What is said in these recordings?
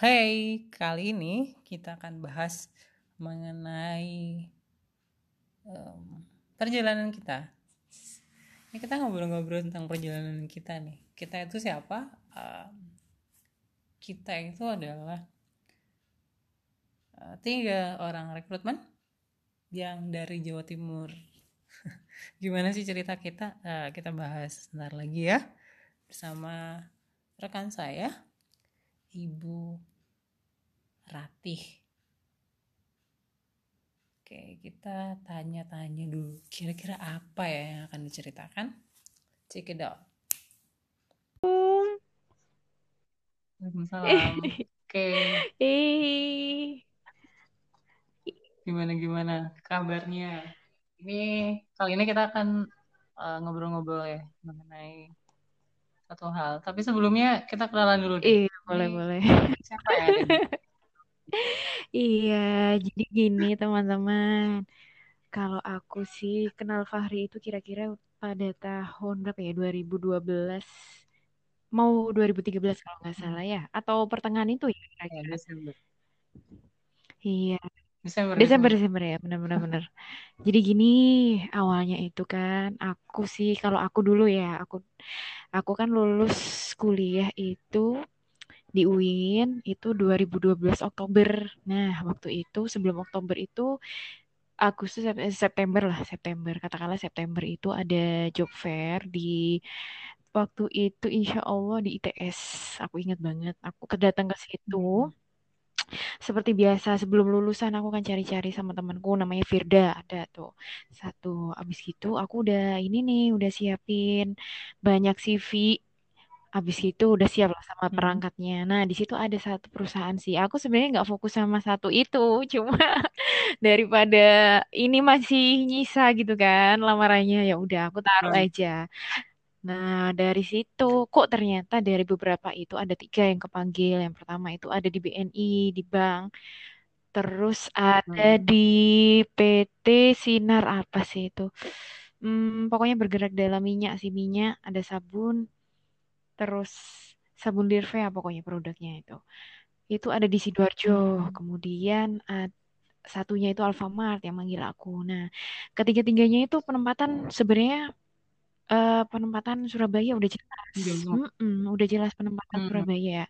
Hai, kali ini kita akan bahas mengenai um, perjalanan kita. Ini kita ngobrol-ngobrol tentang perjalanan kita nih. Kita itu siapa? Um, kita itu adalah uh, tiga orang rekrutmen yang dari Jawa Timur. Gimana sih cerita kita? Uh, kita bahas sebentar lagi ya bersama rekan saya, Ibu Ratih. Oke, kita tanya-tanya dulu. Kira-kira apa ya yang akan diceritakan? Check it out. Oke. Gimana gimana kabarnya? Ini kali ini kita akan uh, ngobrol-ngobrol ya mengenai satu hal. Tapi sebelumnya kita kenalan dulu deh. Iya, boleh boleh. Siapa ya? Iya, jadi gini teman-teman. Kalau aku sih kenal Fahri itu kira-kira pada tahun berapa ya? 2012 mau 2013 kalau nggak salah ya atau pertengahan itu ya kira-kira. Ya. Iya. Desember, Desember, Desember ya, benar-benar benar. Jadi gini, awalnya itu kan aku sih kalau aku dulu ya, aku aku kan lulus kuliah itu di UIN itu 2012 Oktober. Nah, waktu itu sebelum Oktober itu Agustus September lah, September katakanlah September itu ada job fair di waktu itu insya Allah di ITS. Aku ingat banget, aku kedatang ke situ. Hmm. Seperti biasa sebelum lulusan aku kan cari-cari sama temanku namanya Firda ada tuh satu. Abis gitu aku udah ini nih udah siapin banyak CV Habis itu udah siap lah sama hmm. perangkatnya. Nah, di situ ada satu perusahaan sih. Aku sebenarnya nggak fokus sama satu itu, cuma daripada ini masih nyisa gitu kan lamarannya, ya udah aku taruh hmm. aja. Nah, dari situ kok ternyata dari beberapa itu ada tiga yang kepanggil. Yang pertama itu ada di BNI, di bank. Terus ada hmm. di PT Sinar apa sih itu? Hmm, pokoknya bergerak dalam minyak sih minyak, ada sabun, terus sabun Dirvea pokoknya produknya itu. Itu ada di Sidoarjo. Hmm. Kemudian uh, satunya itu Alfamart yang manggil aku. Nah, ketiga-tiganya itu penempatan sebenarnya uh, penempatan Surabaya udah jelas. Mm -mm, udah jelas penempatan hmm. Surabaya.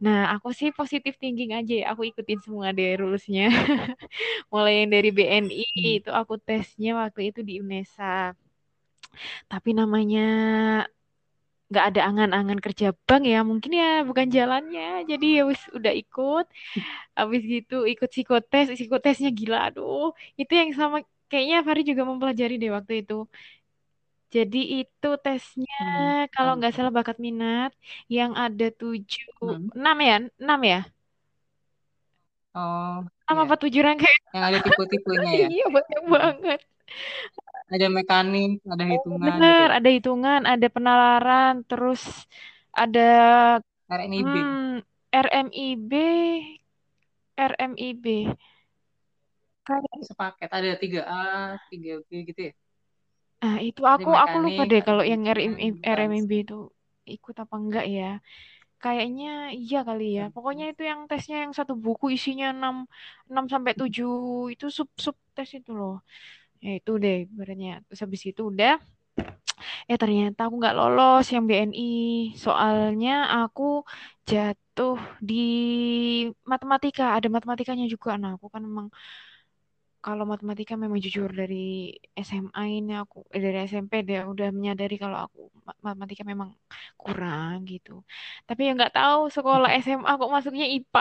Nah, aku sih positif thinking aja ya. Aku ikutin semua deh rulusnya. Mulai yang dari BNI hmm. itu aku tesnya waktu itu di UNESA. Tapi namanya nggak ada angan-angan kerja bank ya mungkin ya bukan jalannya jadi ya wis udah ikut habis gitu ikut psikotes psikotesnya gila aduh itu yang sama kayaknya Fari juga mempelajari deh waktu itu jadi itu tesnya hmm. kalau nggak salah bakat minat yang ada tujuh hmm. enam ya enam ya oh enam iya. apa tujuh rangkaian yang ada tipe-tipenya ya iya banyak banget ada mekanik, ada oh, hitungan. Benar, gitu. ada hitungan, ada penalaran, terus ada RMIB. Hmm, RMIB, RMIB. Kayak sepaket ada 3A, 3B gitu ya. Nah, itu aku aku lupa deh kalau yang RMIB, RMIB itu ikut apa enggak ya. Kayaknya iya kali ya. Pokoknya itu yang tesnya yang satu buku isinya 6 6 sampai 7 itu sub-sub tes itu loh. Ya itu deh berarti terus habis itu udah eh ternyata aku nggak lolos yang BNI soalnya aku jatuh di matematika. Ada matematikanya juga. Nah aku kan memang kalau matematika memang jujur dari SMA ini aku eh, dari SMP dia udah menyadari kalau aku matematika memang kurang gitu. Tapi ya nggak tahu sekolah SMA kok masuknya IPA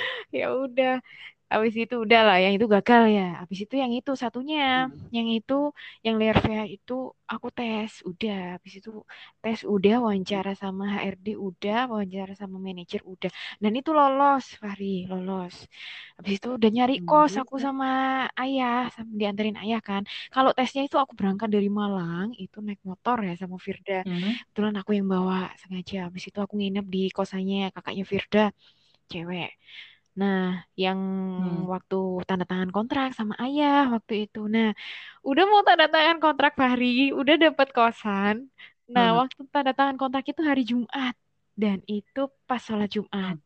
ya udah Habis itu udah lah, yang itu gagal ya. Habis itu yang itu satunya, hmm. yang itu yang layer VH itu aku tes, udah. Habis itu tes udah, wawancara sama HRD udah, wawancara sama manajer udah. Dan itu lolos, Fahri, lolos. Habis itu udah nyari hmm, kos aku sama ayah, sama dianterin ayah kan. Kalau tesnya itu aku berangkat dari Malang, itu naik motor ya sama Firda. Hmm. Kebetulan aku yang bawa sengaja. Habis itu aku nginep di kosannya kakaknya Firda, cewek. Nah, yang hmm. waktu tanda tangan kontrak sama ayah waktu itu. Nah, udah mau tanda tangan kontrak Fahri, udah dapat kosan. Nah, Hmm. waktu tanda tangan kontrak itu hari Jumat. Dan itu pas sholat Jumat. Hmm.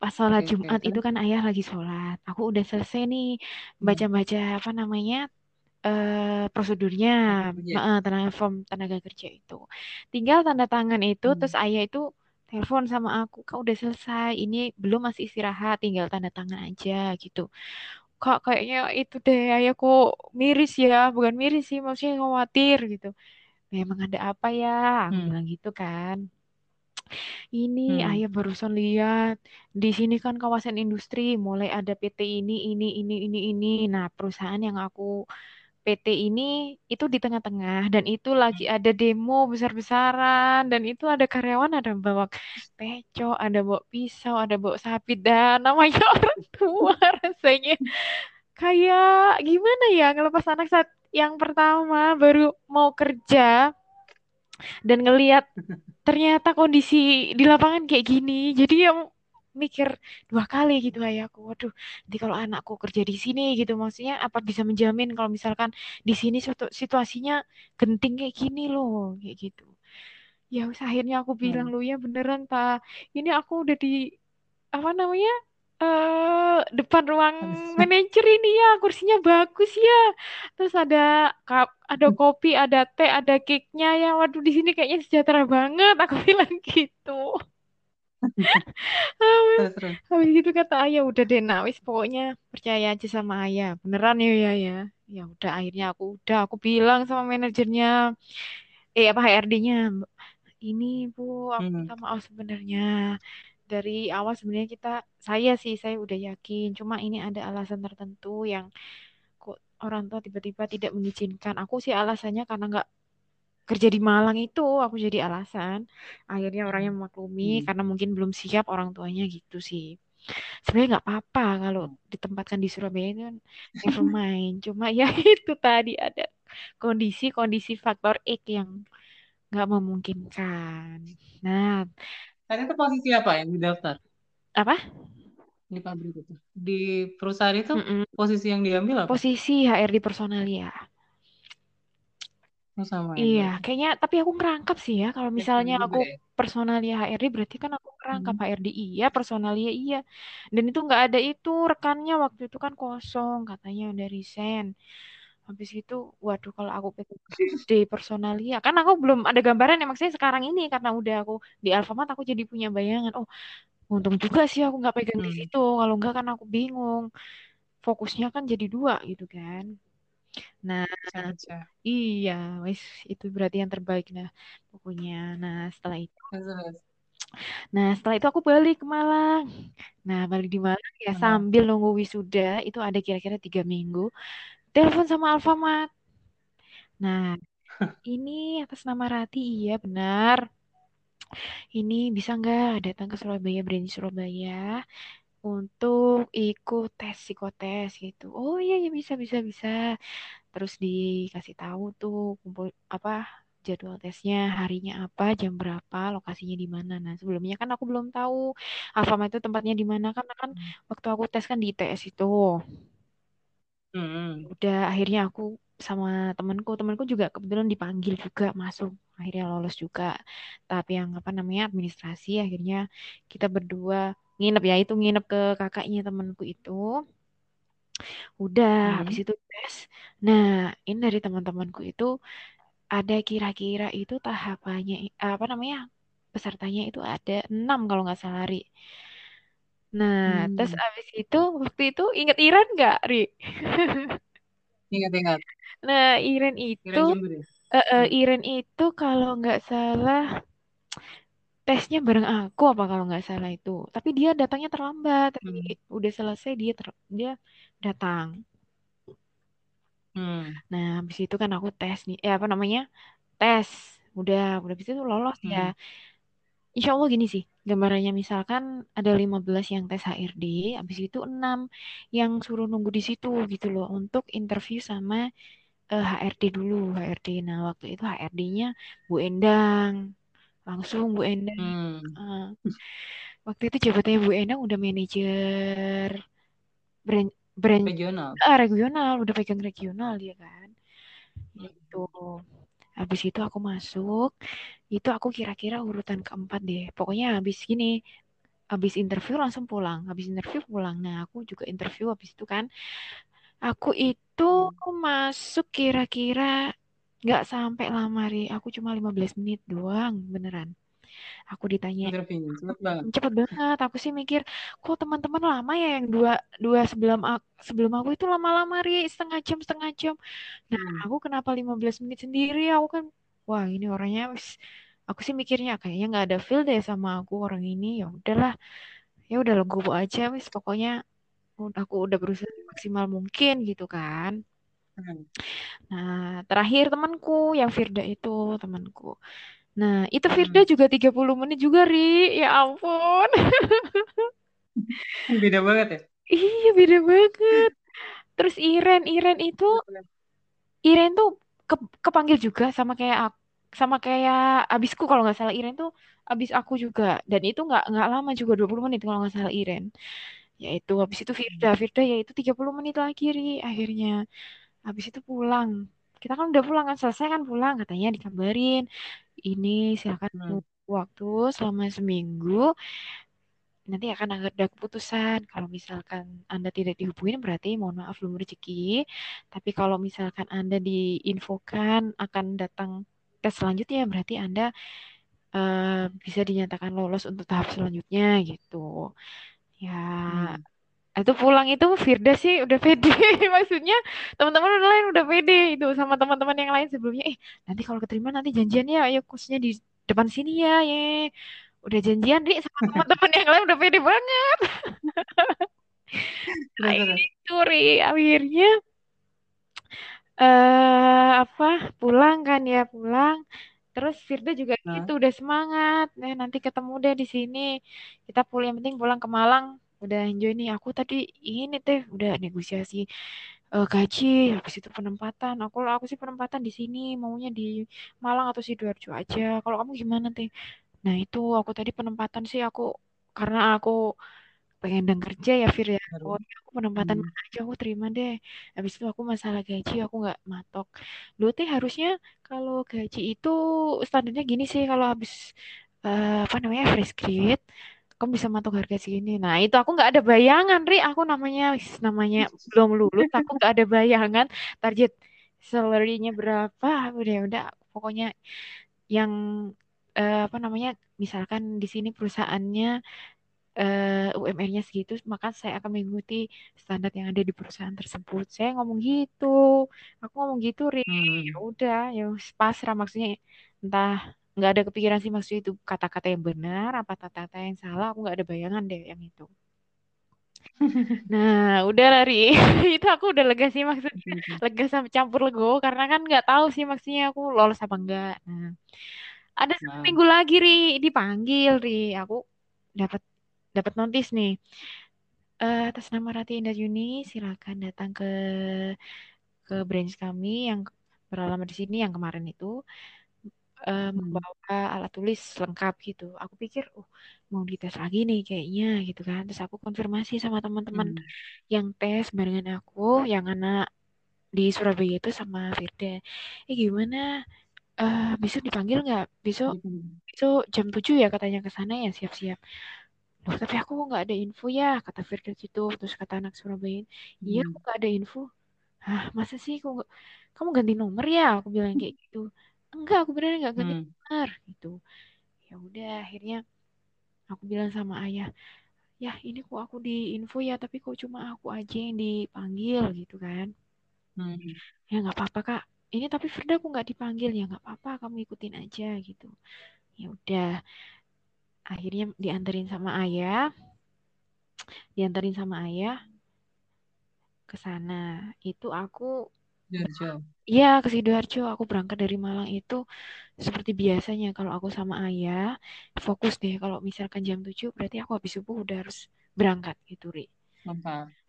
Pas sholat Oke. Jumat itu Terus? kan ayah lagi sholat. Aku udah selesai nih Hmm. baca-baca apa namanya eh prosedurnya, Kontrak kerja. eh, tenaga form tenaga kerja itu. Tinggal tanda tangan itu, Hmm. terus ayah itu telepon sama aku, kak udah selesai, ini belum masih istirahat, tinggal tanda tangan aja gitu. Kak kayaknya itu deh, ayah kok miris ya, bukan miris sih, maksudnya khawatir gitu. Memang ada apa ya? Aku Hmm. bilang gitu kan. Ini Hmm. ayah barusan lihat di sini kan kawasan industri, mulai ada PT ini, ini, ini, ini, ini. Nah, perusahaan yang aku PT ini itu di tengah-tengah dan itu lagi ada demo besar-besaran dan itu ada karyawan ada bawa peco, ada bawa pisau, ada bawa sapi dan namanya orang tua rasanya. Kayak gimana ya ngelepas anak saat yang pertama baru mau kerja dan ngelihat ternyata kondisi di lapangan kayak gini. Jadi ya mikir dua kali gitu ayahku waduh nanti kalau anakku kerja di sini gitu. Maksudnya apa bisa menjamin kalau misalkan di sini suatu situasinya genting kayak gini loh kayak gitu. Ya wes, akhirnya aku bilang Hmm. lu ya beneran ta ini aku udah di apa namanya eh depan ruang manajer ini ya kursinya bagus ya. Terus ada kap ada kopi ada teh ada cake-nya ya. Waduh di sini kayaknya sejahtera banget. Aku bilang gitu habis, Terus, terus. habis gitu kata ayah udah deh nak wis pokoknya percaya aja sama ayah. Beneran ya ya ya. Ya udah akhirnya aku udah aku bilang sama manajernya eh apa HRD-nya ini bu aku Hmm. minta maaf sebenarnya. Dari awal sebenarnya kita saya sih saya udah yakin. Cuma ini ada alasan tertentu yang kok orang tua tiba-tiba tidak mengizinkan. Aku sih alasannya karena nggak kerja di Malang itu aku jadi alasan akhirnya orangnya Hmm. memaklumi Hmm. karena mungkin belum siap orang tuanya gitu sih sebenarnya nggak apa-apa kalau ditempatkan di Surabaya itu kan never mind cuma ya itu tadi ada kondisi-kondisi faktor X yang nggak memungkinkan nah Tadi itu posisi apa yang didaftar apa di pabrik itu? Di perusahaan itu Mm-mm. posisi yang diambil apa? posisi HRD personalia Oh, sama ya Iya, kayaknya tapi aku ngerangkap sih ya. Kalau Ya, misalnya aku personalia HRD berarti kan aku ngerangkap Hmm. HRD iya, personalia iya. Dan itu nggak ada itu rekannya waktu itu kan kosong katanya udah resign. Habis itu, waduh kalau aku HRD personalia, kan aku belum ada gambaran ya maksudnya sekarang ini karena udah aku di Alfamart aku jadi punya bayangan. Oh, untung juga sih aku nggak pegang di Hmm. situ. Kalau nggak kan aku bingung. Fokusnya kan jadi dua gitu kan. Nah, Pecah-pecah. iya, wis itu berarti yang terbaik nah pokoknya. Nah, setelah itu, Terus, nah setelah itu aku balik ke Malang. Nah, balik di Malang ya Hmm. sambil nunggu wisuda itu ada kira-kira tiga minggu. Telepon sama Alfamart. Nah, ini atas nama Rati, iya benar. Ini bisa nggak datang ke Surabaya, Brand Surabaya untuk ikut tes psikotes gitu. Oh iya, ya bisa, bisa, bisa. terus dikasih tahu tuh kumpul apa jadwal tesnya harinya apa jam berapa lokasinya di mana nah sebelumnya kan aku belum tahu Alfamart itu tempatnya di mana kan kan waktu aku tes kan di ITS itu Hmm. udah akhirnya aku sama temanku temanku juga kebetulan dipanggil juga masuk akhirnya lolos juga tapi yang apa namanya administrasi akhirnya kita berdua nginep ya itu nginep ke kakaknya temanku itu udah habis Hmm. itu tes nah ini dari teman-temanku itu ada kira-kira itu tahapannya apa namanya pesertanya itu ada enam kalau nggak salah Ri. Nah, terus Hmm. abis itu waktu itu inget Iren nggak Ri? Ingat, ingat. Nah, Iren itu eh, eh, Hmm. Iren itu kalau nggak salah tesnya bareng aku apa kalau nggak salah itu. Tapi dia datangnya terlambat. Tapi Hmm. udah selesai dia ter dia datang. Hmm. Nah, habis itu kan aku tes nih. Eh apa namanya? Tes. Udah, udah habis itu lolos ya. Hmm. Insya Allah gini sih, gambarannya misalkan ada 15 yang tes HRD, habis itu 6 yang suruh nunggu di situ gitu loh untuk interview sama eh, HRD dulu, HRD. Nah, waktu itu HRD-nya Bu Endang. Langsung Bu Endang. Hmm. Eh, waktu itu jabatannya Bu Endang udah manajer brand brand Regional. ah, regional, udah pegang regional dia kan. Hmm. Gitu. habis itu aku masuk itu aku kira-kira urutan keempat deh pokoknya habis gini habis interview langsung pulang habis interview pulang nah aku juga interview habis itu kan aku itu Hmm. masuk kira-kira nggak sampai lama Ri aku cuma 15 menit doang beneran. Aku ditanya cepet banget. cepet banget. Aku sih mikir kok teman-teman lama ya yang dua dua sebelum aku, sebelum aku itu lama-lama ri. Setengah jam setengah jam. Nah Hmm. aku kenapa 15 menit sendiri? Aku kan wah ini orangnya wis. Aku sih mikirnya kayaknya nggak ada feel deh sama aku orang ini. Ya udahlah. Ya udah legowo aja wis. Pokoknya aku udah berusaha maksimal mungkin gitu kan Hmm. nah terakhir temanku yang Firda itu temanku nah itu Firda Hmm. juga 30 menit juga ri ya ampun Beda banget ya. Iya beda banget. Terus Iren, Iren itu, Iren tuh ke, kepanggil juga sama kayak aku, sama kayak abisku kalau nggak salah Iren tuh abis aku juga dan itu nggak nggak lama juga 20 menit kalau nggak salah Iren. Yaitu habis itu Firda, Firda yaitu 30 menit lagi Ri, akhirnya. Habis itu pulang. Kita kan udah pulang kan selesai kan pulang katanya dikabarin ini silakan Hmm. waktu selama seminggu nanti akan ada keputusan. Kalau misalkan Anda tidak dihubungin berarti mohon maaf belum rezeki. Tapi kalau misalkan Anda diinfokan akan datang tes selanjutnya berarti Anda eh, bisa dinyatakan lolos untuk tahap selanjutnya gitu. Ya, Hmm. Itu pulang itu Firda sih udah pede. Maksudnya teman-teman udah lain udah pede itu sama teman-teman yang lain sebelumnya. Eh, nanti kalau keterima nanti janjian ya, ayo kursusnya di depan sini ya, ye. Udah janjian, Ri, sama teman-teman yang lain udah pede banget. Itu, Ri, akhirnya eh apa pulang kan ya pulang terus Firda juga Nah. gitu udah semangat eh, nanti ketemu deh di sini kita pulang yang penting pulang ke Malang udah enjoy nih aku tadi ini teh udah negosiasi eh, gaji habis itu penempatan. Aku aku sih penempatan di sini maunya di Malang atau Sidoarjo aja. Kalau kamu gimana teh? Nah itu aku tadi penempatan sih aku karena aku pengen dan kerja ya Fir ya. Ya, aku penempatan Hmm. aja aku terima deh. Habis itu aku masalah gaji aku nggak matok. Lu teh harusnya kalau gaji itu standarnya gini sih kalau habis eh, apa namanya fresh grade kamu bisa matok harga segini? Nah itu aku nggak ada bayangan Ri. Aku namanya namanya belum lulus aku nggak ada bayangan. Target salary-nya berapa? Udah udah. Pokoknya yang eh, apa namanya misalkan di sini perusahaannya eh, UMR-nya segitu, maka saya akan mengikuti standar yang ada di perusahaan tersebut. Saya ngomong gitu, aku ngomong gitu, Ri. Ya Hmm. udah, ya pasrah maksudnya. Entah nggak ada kepikiran sih maksud itu kata-kata yang benar apa kata-kata yang salah, aku nggak ada bayangan deh yang itu. Nah, udah lah, Ri. itu aku udah lega sih maksudnya, Hmm. lega sama campur lego karena kan nggak tahu sih maksudnya aku lolos apa enggak. Nah, ada Nah. minggu lagi, Ri, dipanggil, Ri. Aku dapat dapat notis nih. Eh, atas nama Rati Indah Yuni, silakan datang ke ke branch kami yang beralamat di sini yang kemarin itu Hmm. membawa alat tulis lengkap gitu. Aku pikir, oh mau dites lagi nih kayaknya gitu kan. Terus aku konfirmasi sama teman-teman Hmm. yang tes barengan aku, yang anak di Surabaya itu sama Firda. Eh gimana? Eh besok dipanggil nggak? Besok Hmm. besok jam 7 ya katanya ke sana ya siap-siap. Loh, tapi aku kok nggak ada info ya, kata Firda gitu. Terus kata anak Surabaya, iya aku Hmm. nggak ada info. Hah, masa sih kok nggak- kamu ganti nomor ya? Aku bilang kayak gitu. Enggak, aku beneran nggak ganti Hmm. gitu. Ya udah, akhirnya aku bilang sama ayah, ya ini kok aku di info ya, tapi kok cuma aku aja yang dipanggil gitu kan. Hmm. Ya nggak apa-apa kak. Ini tapi Firda aku nggak dipanggil ya nggak apa-apa, kamu ikutin aja gitu. Ya udah, akhirnya dianterin sama ayah, dianterin sama ayah ke sana. Itu aku Iya, ke Sidoarjo. Aku berangkat dari Malang itu seperti biasanya kalau aku sama ayah, fokus deh. Kalau misalkan jam 7 berarti aku habis subuh udah harus berangkat gitu, Ri.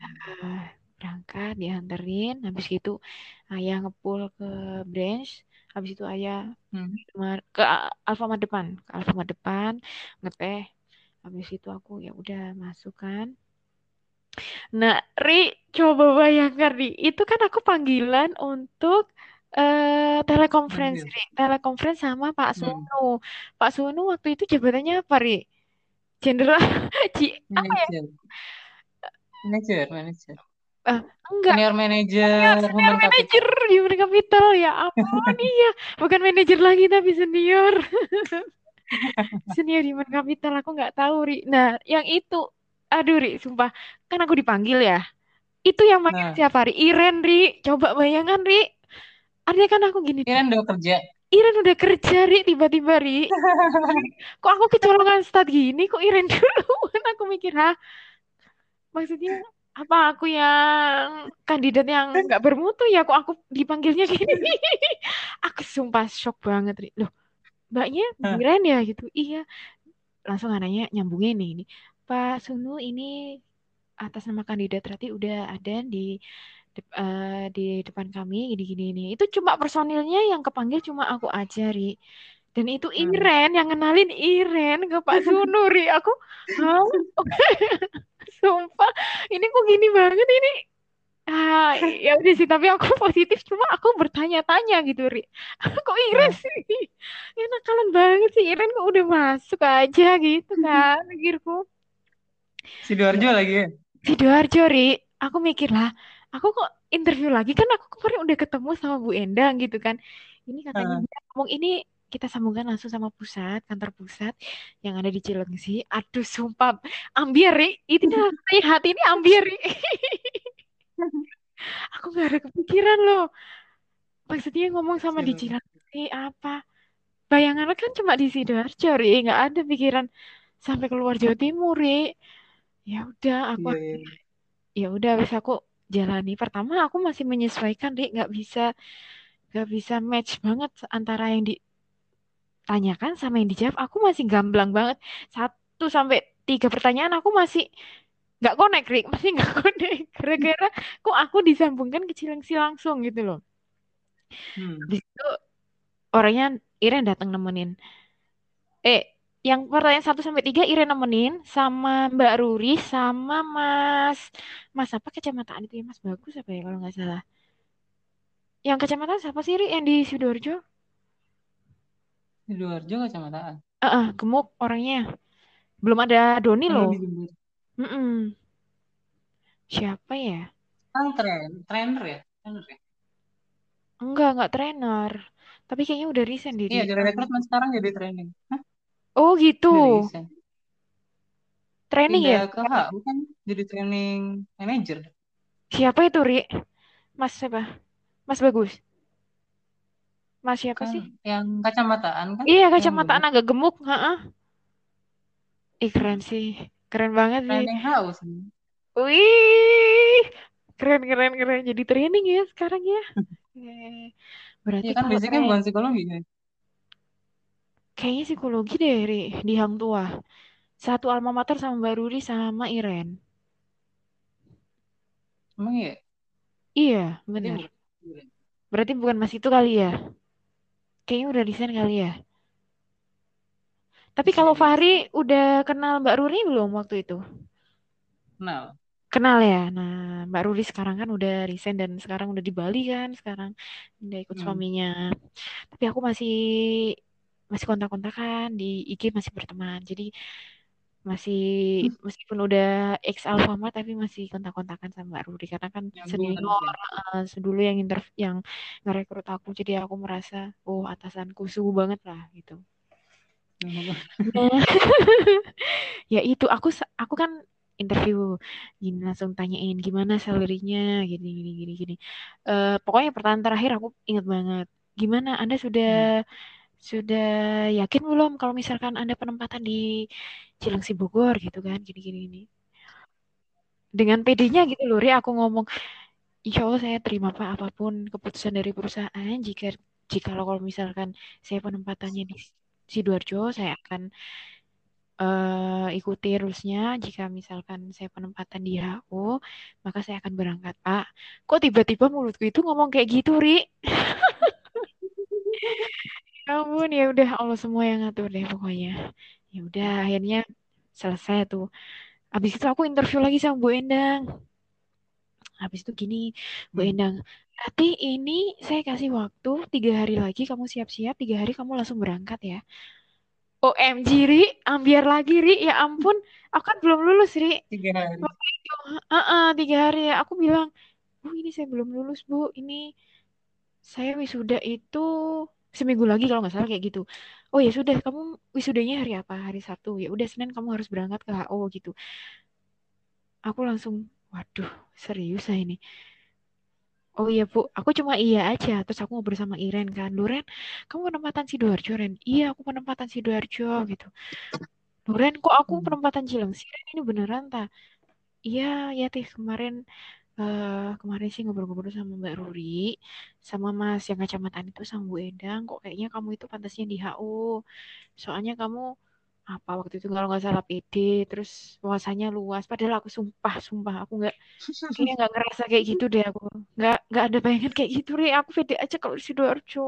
Ah, berangkat, dianterin. Habis itu ayah ngepul ke branch. Habis itu ayah Hmm. ke Alfamart depan. Ke Alfamart depan, ngeteh. Habis itu aku ya udah masuk kan. Nah, Ri, coba bayangkan, Ri. Itu kan aku panggilan untuk eh telekonferensi. Ri. Telekonferensi sama Pak Hmm. Sono. Pak Sono waktu itu jabatannya apa, Ri? Jenderal Ci apa ya? Manager. Manager, manager. Eh, enggak, Senior manager senior human manager capital. human capital ya ampun iya bukan manajer lagi tapi senior senior human capital aku nggak tahu ri nah yang itu aduh ri sumpah. Kan aku dipanggil ya. Itu yang manggil Nah, siapa ri Iren ri. Coba bayangkan ri. Artinya kan aku gini Iren udah kerja. Iren udah kerja ri tiba-tiba ri. Kok aku kecolongan start gini? Kok Iren dulu aku mikir ha maksudnya apa aku yang kandidat yang nggak bermutu ya? Kok aku dipanggilnya gini? Aku sumpah shock banget Ri. loh mbaknya Hah. Biren ya gitu. Iya. Langsung nanya nyambungin nih ini Pak Sunu ini atas nama kandidat berarti udah ada di dep- eh, di depan kami gini gini ini itu cuma personilnya yang kepanggil cuma aku aja Ri. Dan itu Hmm. Iren yang kenalin Iren ke Pak Sunu Ri. Aku hah? Sumpah ini kok gini banget ini? Ah ya udah sih tapi aku positif cuma aku bertanya-tanya gitu Ri. Kok Iren Nah, sih? Ya nakalan banget sih Iren kok udah masuk aja gitu kan pikirku Sidoarjo lagi ya? Sidoarjo Ri. Aku mikir lah aku kok interview lagi? Kan aku kemarin udah ketemu sama Bu Endang gitu kan. Ini katanya dia ngomong ini kita sambungkan langsung sama pusat kantor pusat yang ada di Cilengsi. Aduh sumpah. Ambiar Ri. Itu dah hati ini ambiar Ri. Aku nggak ada kepikiran loh. Maksudnya ngomong sama di Cilengsi apa? Bayangannya kan cuma di Sidoarjo Ri. Nggak ada pikiran sampai keluar Jawa Timur Ri ya udah aku Iya, iya. ya udah wis aku jalani. Pertama aku masih menyesuaikan Ri nggak bisa nggak bisa match banget antara yang ditanyakan sama yang dijawab. Aku masih gamblang banget. Satu sampai tiga pertanyaan aku masih nggak connect Ri masih nggak connect. Gara-gara kok aku disambungkan ke Cilengsi langsung gitu loh. Hmm. di situ orangnya Iren datang nemenin. Eh yang pertanyaan satu sampai tiga Iren nemenin sama Mbak Ruri sama Mas Mas apa kecamataan itu ya Mas bagus apa ya kalau nggak salah yang kecamatan siapa sih Ri yang di Sidoarjo Sidoarjo kecamataan. eh eh, gemuk orangnya belum ada Doni loh jembut. Mm-mm. siapa ya Kan tren, trainer ya? Trainer ya? enggak enggak trainer tapi kayaknya udah resign deh Iya, Ri. dari rekrutmen sekarang jadi training. Hah? Oh gitu Udah resign. training ya Pindah ke HU kan jadi training manager. siapa itu Ri Mas siapa Mas bagus Mas siapa sih Kan yang kacamataan kan? iya Yang kacamataan gemuk. agak gemuk heeh. Ih keren sih keren banget sih Training HU sih. wih keren keren keren jadi training ya sekarang ya berarti Iya kan basicnya bukan psikologi ya. Kayaknya psikologi deh Ri di Hang Tua satu alma mater sama Mbak Ruri sama Iren. Emang iya? iya Berarti benar. berarti bukan Mas itu kali ya? Kayaknya udah resign kali ya? Tapi kalau. Fahri udah kenal Mbak Ruri belum waktu itu? Kenal. kenal ya? Nah Mbak Ruri sekarang kan udah resign dan sekarang udah di Bali kan sekarang udah ikut Hmm. suaminya. Tapi aku masih masih kontak-kontakan di IG masih berteman. Jadi masih meskipun udah ex Alfamart tapi masih kontak-kontakan sama Mbak Ruri karena kan Nyambung senior terus ya. eh, dulu yang inter yang ngerekrut aku. Jadi aku merasa oh atasanku suhu banget lah gitu. Nah ya itu aku aku kan interview gini langsung tanyain gimana salary-nya? Gini gini gini gini. Eh, pokoknya pertanyaan terakhir aku inget banget. Gimana? Anda sudah Hmm. Sudah yakin belum kalau misalkan Anda penempatan di Cilengsi Bogor gitu kan gini gini gini dengan PD-nya gitu loh Ri aku ngomong Insya Allah saya terima Pak apa pun keputusan dari perusahaan jika jika kalau misalkan saya penempatannya di Sidoarjo saya akan eh, ikuti rulesnya. Jika misalkan saya penempatan di HU maka saya akan berangkat Pak. Kok tiba-tiba mulutku itu ngomong kayak gitu Ri ampun ya udah Allah semua yang ngatur deh pokoknya. Ya udah akhirnya selesai tuh. Habis itu aku interview lagi sama Bu Endang. Habis itu gini Bu Hmm. Endang Berarti ini saya kasih waktu tiga hari lagi kamu siap-siap, tiga hari kamu langsung berangkat ya. OMG Ri, ambiar lagi Ri, ya ampun, aku kan belum lulus Ri. tiga hari. Waktu itu, uh tiga hari. Ya, aku bilang, bu ini saya belum lulus bu, ini saya wisuda itu seminggu lagi kalau nggak salah kayak gitu. Oh ya sudah, kamu wisudanya hari apa? Hari Sabtu. Ya udah Senin kamu harus berangkat ke HO gitu. Aku langsung, waduh, serius saya ini. Oh iya Bu, aku cuma iya aja. Terus aku ngobrol sama Iren kan. Duren, kamu penempatan Sidoarjo, Ren? Iya, aku penempatan Sidoarjo gitu. Duren, kok aku Hmm. penempatan Cilengsi? Ren, ini beneran tak? Iya, ya teh kemarin eh kemarin sih ngobrol-ngobrol sama Mbak Ruri, sama Mas yang kacamataan itu sama Bu Endang. Kok kayaknya kamu itu pantasnya di HU. Soalnya kamu apa waktu itu kalau nggak salah PD, terus wawasannya luas. Padahal aku sumpah, sumpah aku nggak kayaknya nggak ngerasa kayak gitu deh aku nggak nggak ada bayangan kayak gitu deh aku pede aja kalau di sidoarjo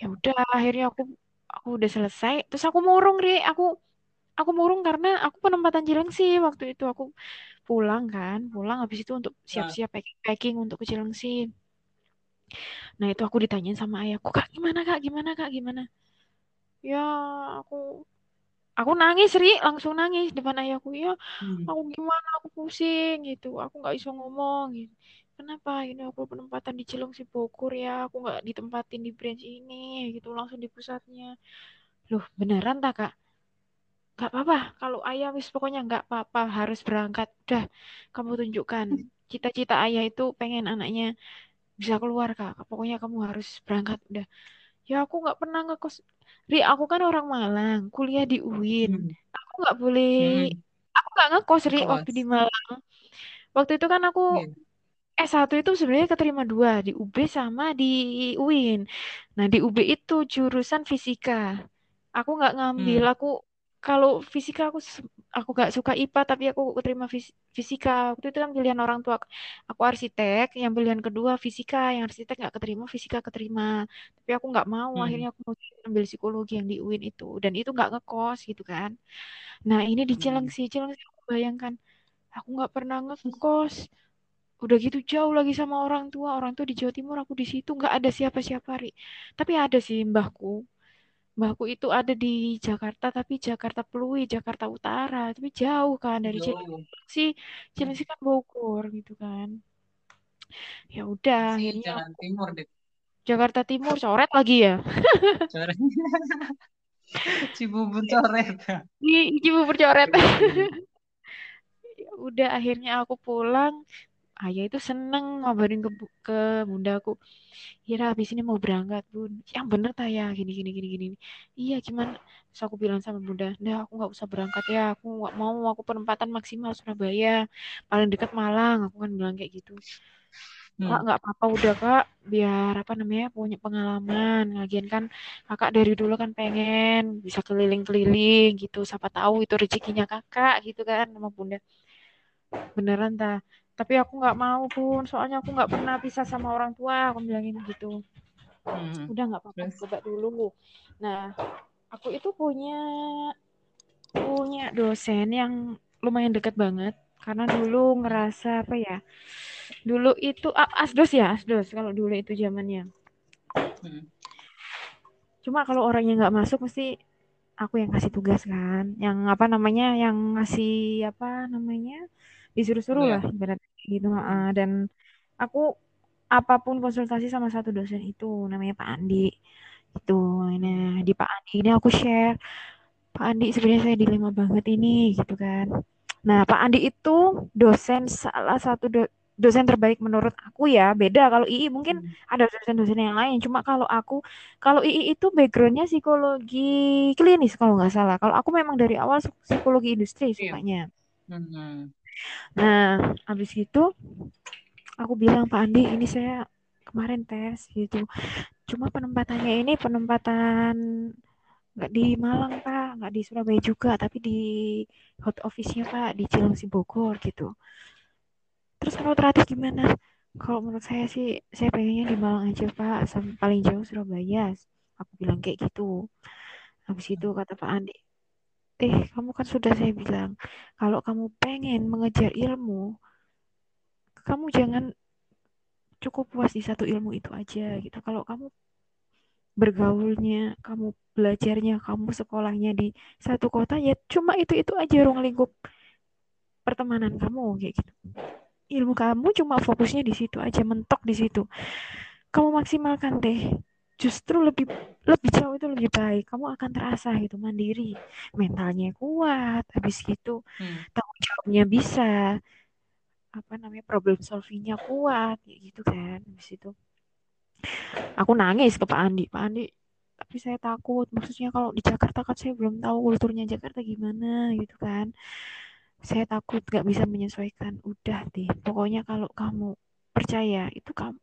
ya udah akhirnya aku aku udah selesai terus aku murung deh aku aku murung karena aku penempatan Cilengsi waktu itu aku pulang kan pulang habis itu untuk Nah, siap-siap packing, packing untuk ke Cilengsi nah itu aku ditanyain sama ayahku kak gimana kak? Gimana kak? Gimana? Ya aku aku nangis Ri langsung nangis depan ayahku. Ya hmm. aku gimana? Aku pusing gitu. Aku nggak bisa ngomong gitu. Kenapa? Ini aku penempatan di Cilengsi Bogor ya. Aku nggak ditempatin di branch ini gitu langsung di pusatnya. Loh beneran tak kak nggak apa-apa kalau ayah wis pokoknya nggak apa-apa harus berangkat udah kamu tunjukkan cita-cita ayah itu pengen anaknya bisa keluar kak pokoknya kamu harus berangkat udah ya aku nggak pernah ngekos Ri aku kan orang Malang kuliah di UIN Hmm. aku nggak boleh Hmm. aku nggak ngekos Ri waktu di. Malang waktu itu kan aku Iya. S1 itu sebenarnya keterima dua di UB sama di UIN nah di UB itu jurusan fisika aku nggak ngambil Hmm. aku kalau fisika aku aku nggak suka IPA tapi aku keterima fis- fisika. Waktu itu kan pilihan orang tua aku. Arsitek yang pilihan kedua fisika yang arsitek nggak keterima fisika keterima. Tapi aku nggak mau Hmm. akhirnya aku mau ambil psikologi yang di UIN itu. Dan itu nggak ngekos gitu kan. Nah ini di Hmm. Cilengsi Cilengsi aku bayangkan aku nggak pernah ngekos. Udah gitu jauh lagi sama orang tua. Orang tua di Jawa Timur aku di situ. Nggak ada siapa-siapa Ri. Tapi ada sih mbahku mbahku itu ada di Jakarta tapi Jakarta Pluit Jakarta Utara tapi jauh kan dari. Cilengsi Cilengsi kan Bogor gitu kan ya udah Si akhirnya Jalan aku Timur deh. Jakarta Timur coret lagi ya Coret. Cibubur coret. Cibubur coret ya udah akhirnya aku pulang ayah itu seneng ngabarin ke, bu- ke bundaku Ira habis ini mau berangkat bun. Yang bener tak ya gini gini gini gini iya gimana terus aku bilang sama bunda nah aku nggak usah berangkat ya aku nggak mau aku penempatan maksimal Surabaya paling dekat Malang aku kan bilang kayak gitu. Kak Hmm. nggak apa-apa udah kak biar apa namanya punya pengalaman lagian kan kakak dari dulu kan pengen bisa keliling-keliling gitu siapa tahu itu rezekinya kakak gitu kan sama bunda. Beneran ta tapi aku nggak mau pun soalnya aku nggak pernah pisah sama orang tua. Aku bilangin gitu. Hmm. udah nggak apa-apa. Coba dulu. Nah aku itu punya punya dosen yang lumayan dekat banget. Karena dulu ngerasa apa ya dulu itu ah, asdos ya asdos. Kalau dulu itu zamannya. Hmm. cuma kalau orangnya nggak masuk mesti aku yang kasih tugas kan. Yang apa namanya yang ngasih apa namanya disuruh-suruh lah Tugas. ibaratnya gitu ah, dan aku apa pun konsultasi sama satu dosen itu namanya Pak Andi itu nah di Pak Andi ini aku share Pak Andi sebenarnya saya dilema banget ini gitu kan nah Pak Andi itu dosen salah satu do- dosen terbaik menurut aku ya beda kalau II mungkin Hmm. ada dosen-dosen yang lain cuma kalau aku kalau II itu backgroundnya psikologi klinis kalau nggak salah kalau aku memang dari awal psikologi industri Iya. sukanya Hmm. Nah habis itu aku bilang Pak Andi ini saya kemarin tes gitu. Cuma penempatannya ini penempatan nggak di Malang Pak nggak di Surabaya juga tapi di hot office-nya Pak di Cilengsi Bogor gitu. Terus kalau terakhir gimana? Kalau menurut saya sih saya pengennya di Malang aja Pak paling jauh Surabaya. Aku bilang kayak gitu. Habis itu kata Pak Andi eh kamu kan sudah saya bilang kalau kamu pengen mengejar ilmu kamu jangan cukup puas di satu ilmu itu aja gitu. Kalau kamu bergaulnya kamu belajarnya kamu sekolahnya di satu kota ya cuma itu itu aja ruang lingkup pertemanan kamu kayak gitu. Ilmu kamu cuma fokusnya di situ aja mentok di situ. Kamu maksimalkan deh justru lebih lebih jauh itu lebih baik. Kamu akan terasa gitu mandiri. Mentalnya kuat habis gitu Hmm. tanggung jawabnya bisa. Apa namanya problem solvingnya kuat gitu kan habis itu. Aku nangis ke Pak Andi. Pak Andi tapi saya takut. Maksudnya kalau di Jakarta kan saya belum tahu kulturnya Jakarta gimana gitu kan. Saya takut nggak bisa menyesuaikan. Udah deh. Pokoknya kalau kamu percaya itu kamu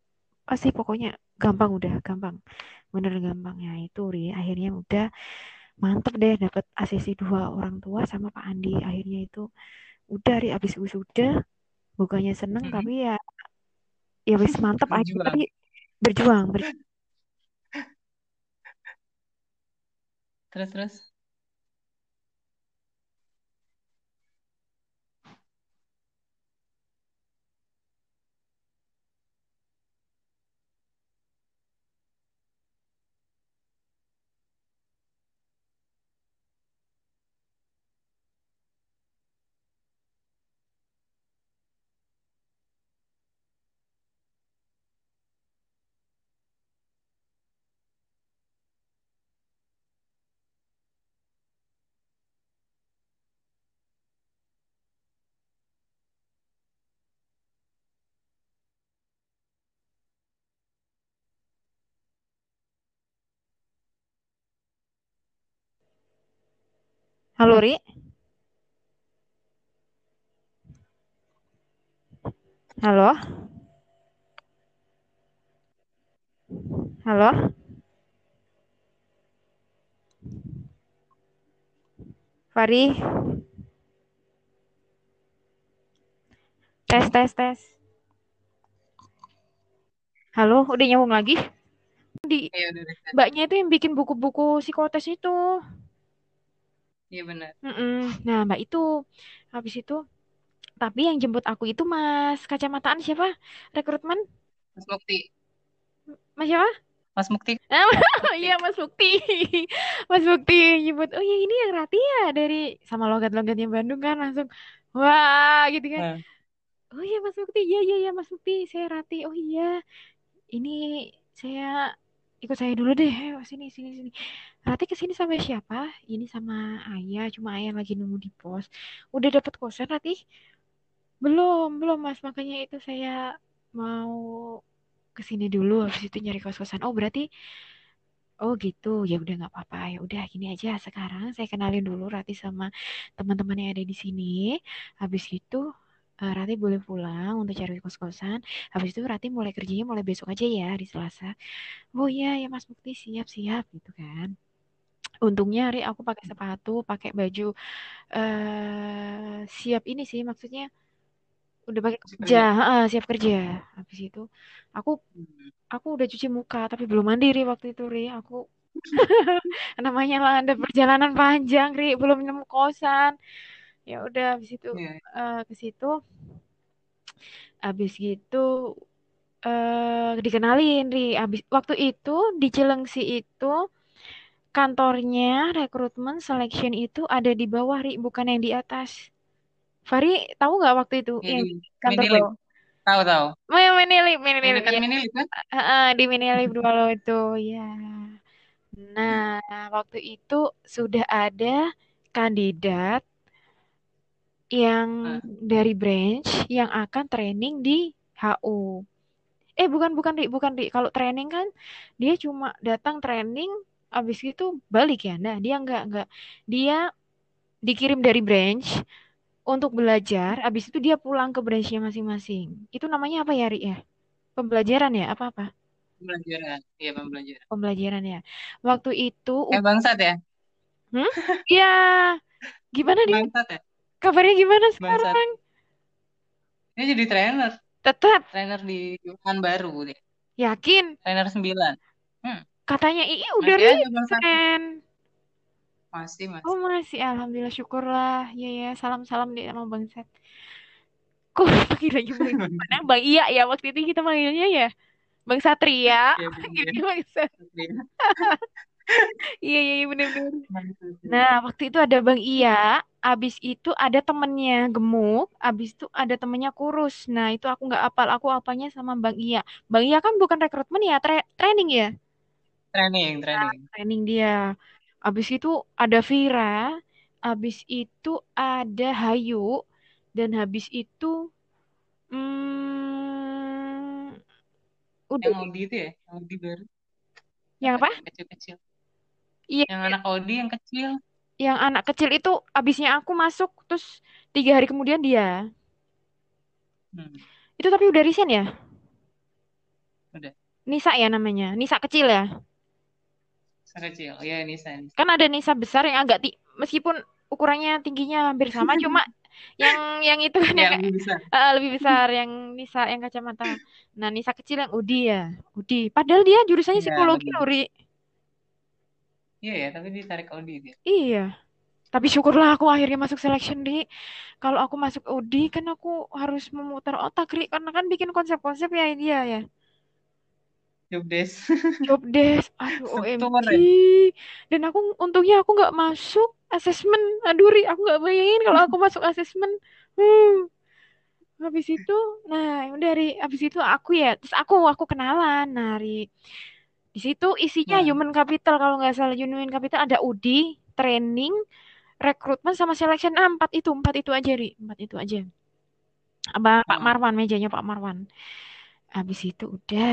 pasti pokoknya gampang udah gampang. Bener gampang. Ya itu Ri. Akhirnya udah mantep deh dapat asesi dua orang tua sama Pak Andi. Akhirnya itu udah Ri. Abis wisuda bukannya seneng tapi ya ya wis mantep. Aja Berjuang. tapi berjuang ber- Terus terus. Halo Ri? Halo? Halo? Fari? Tes tes tes. Halo udah nyambung lagi? Di Iya udah udah. mbaknya itu yang bikin buku-buku psikotes itu Iya benar. Mm-mm. Nah, Mbak itu habis itu tapi yang jemput aku itu Mas kacamataan siapa? Rekrutmen? Mas Mukti. Mas siapa? Mas Mukti. Oh iya Mas Bukti. Mas Bukti jemput. Oh iya ini yang Rati ya dari sama logat-logatnya Bandung kan langsung wah gitu kan. Nah, Oh iya Mas Bukti. Iya iya iya Mas Bukti. Saya Rati. Oh iya. Ini saya ikut saya dulu deh. Ayo sini sini sini. Rati ke sini sama siapa? Ini sama Ayah. Cuma Ayah lagi nunggu di pos. Udah dapat kosan Rati? Belum, belum Mas. Makanya itu saya mau ke sini dulu. Habis itu nyari kos-kosan. Oh berarti Oh gitu, ya udah nggak apa-apa. Ya udah gini aja. Sekarang saya kenalin dulu Rati sama teman-teman yang ada di sini. Habis itu eh, Rati boleh pulang untuk cari kos-kosan. Habis itu Rati mulai kerjanya mulai besok aja ya di Selasa. Oh iya ya Mas Mukti siap-siap gitu kan. Untungnya Ri aku pakai sepatu, pakai baju eh siap ini sih maksudnya udah pakai kerja, heeh, siap kerja. Habis itu aku Hmm. aku udah cuci muka tapi belum mandiri waktu itu Ri. Aku namanya lah ada perjalanan panjang Ri, belum nemu kosan. Ya udah habis itu Iya. eh, ke situ habis gitu eh dikenalin Ri. Habis waktu itu di Cilengsi itu kantornya rekrutmen selection itu ada di bawah Ri, bukan yang di atas. Fari tahu nggak waktu itu Iya yang kantor Minilip. bawah? Tahu tahu. Oh, yang Minilip, Minilip, ya. Minilip kan? Heeh, di Minilip dua lo itu, ya. Nah, waktu itu sudah ada kandidat yang Nah, dari branch yang akan training di HU. Eh, bukan, bukan, Ri, bukan, Ri. Kalau training kan dia cuma datang training, habis itu balik ya. Nah, dia nggak, nggak. Dia dikirim dari branch untuk belajar, habis itu dia pulang ke branchnya masing-masing. Itu namanya apa ya, Ri ya? Pembelajaran ya? Apa-apa? pembelajaran. Iya pembelajaran. Pembelajaran ya. Waktu itu, Eh bangsat ya? hmm? Ya, gimana dia? Bangsat ya? Kabarnya gimana Bangsat. sekarang? Dia jadi trainer. Tetap Trainer di Jurusan baru dia. yakin? Trainer 9. Hmm. Katanya Ii udah bangsat. resign. Masih masih. Oh masih, alhamdulillah syukurlah. Ya ya, salam-salam di sama Bang Sat. kok panggilannya bang mana bang iya ya waktu itu kita manggilnya ya bang Satria ya bang Satria Satria iya iya iya, Satria. nah waktu itu ada bang Iya abis itu ada temennya gemuk abis itu ada temennya kurus. Nah itu aku nggak apal aku apanya sama bang Iya. Bang Iya kan bukan rekrutmen ya tra- training ya? Training training. training dia. Abis itu ada Vira abis itu ada Hayu dan habis itu hmm, udah. yang. Audi itu ya yang Audi baru. Yang apa? Kecil-kecil iya yang anak Audi yang kecil. Yang anak kecil itu abisnya aku masuk terus tiga hari kemudian dia. Hmm, itu tapi udah resign ya? Udah. Nisa ya namanya. Nisa kecil ya? Sekecil ya Nisa Nisa. Kan ada Nisa besar yang agak ti meskipun ukurannya tingginya hampir sama cuma yang yang itu kan ya yang lebih besar. eh, lebih besar yang Nisa yang kacamata. Nah Nisa kecil yang Udi ya. Udi. Padahal dia jurusannya ya psikologi benar loh Ri iya ya tapi ditarik Audi dia. Iya. Tapi syukurlah aku akhirnya masuk selection di. Kalau aku masuk Udi kan aku harus memutar otak Ri karena kan bikin konsep-konsep ya dia ya. Job desk. Job desk. Aduh OMG ya dan aku untungnya aku nggak masuk asesmen aduh Ri aku nggak bayangin kalau aku masuk asesmen hmm. Habis itu nah udah Ri. Habis itu aku ya terus aku aku kenalan. Nah Ri di situ isinya nah human capital kalau nggak salah. Human capital ada UDI training rekrutmen sama selection. Ah, empat itu empat itu aja Ri. Empat itu aja. Abang Pak oh. Marwan mejanya Pak Marwan. Habis itu udah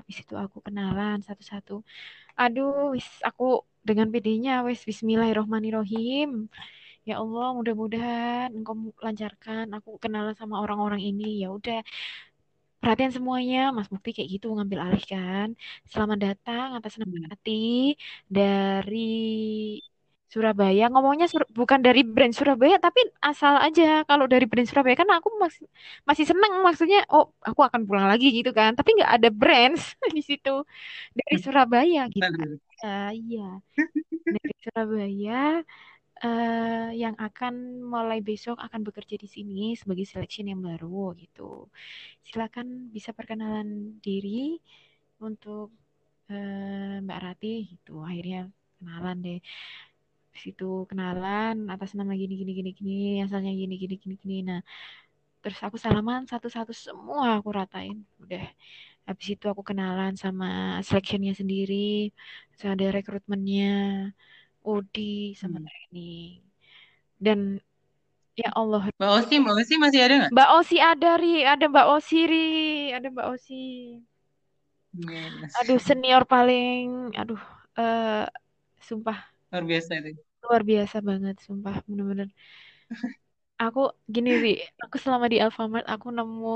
habis itu aku kenalan satu-satu. Aduh, wis aku dengan pedenya wis Bismillahirrohmanirrohim. Ya Allah, mudah-mudahan engkau lancarkan. Aku kenalan sama orang-orang ini. Ya udah, perhatian semuanya. Mas Mukti kayak gitu ngambil alih kan. Selamat datang atas nama hmm. hati dari Surabaya. Ngomongnya Sur- bukan dari brand Surabaya, tapi asal aja. Kalau dari brand Surabaya kan aku masih masih seneng. Maksudnya, oh aku akan pulang lagi gitu kan. Tapi nggak ada brand di situ dari Surabaya gitu. Ah, iya, dari Surabaya eh, yang akan mulai besok akan bekerja di sini sebagai selection yang baru gitu. Silakan bisa perkenalan diri untuk eh, Mbak Rati gitu. Akhirnya kenalan deh. Situ kenalan atas nama gini gini gini gini, asalnya gini gini gini gini. Nah, terus aku salaman satu-satu semua aku ratain. Udah. Habis itu aku kenalan sama selectionnya sendiri, terus ada rekrutmennya, Udi sama Hmm. training. Dan ya Allah, Mbak Osi Mbak Osi masih ada nggak Mbak Osi ada Ri, ada Mbak Osi Ri, ada Mbak Osi. Yes. Aduh senior paling, aduh, eh sumpah luar biasa itu luar biasa banget, sumpah bener-bener. Aku gini Ri, aku selama di Alfamart aku nemu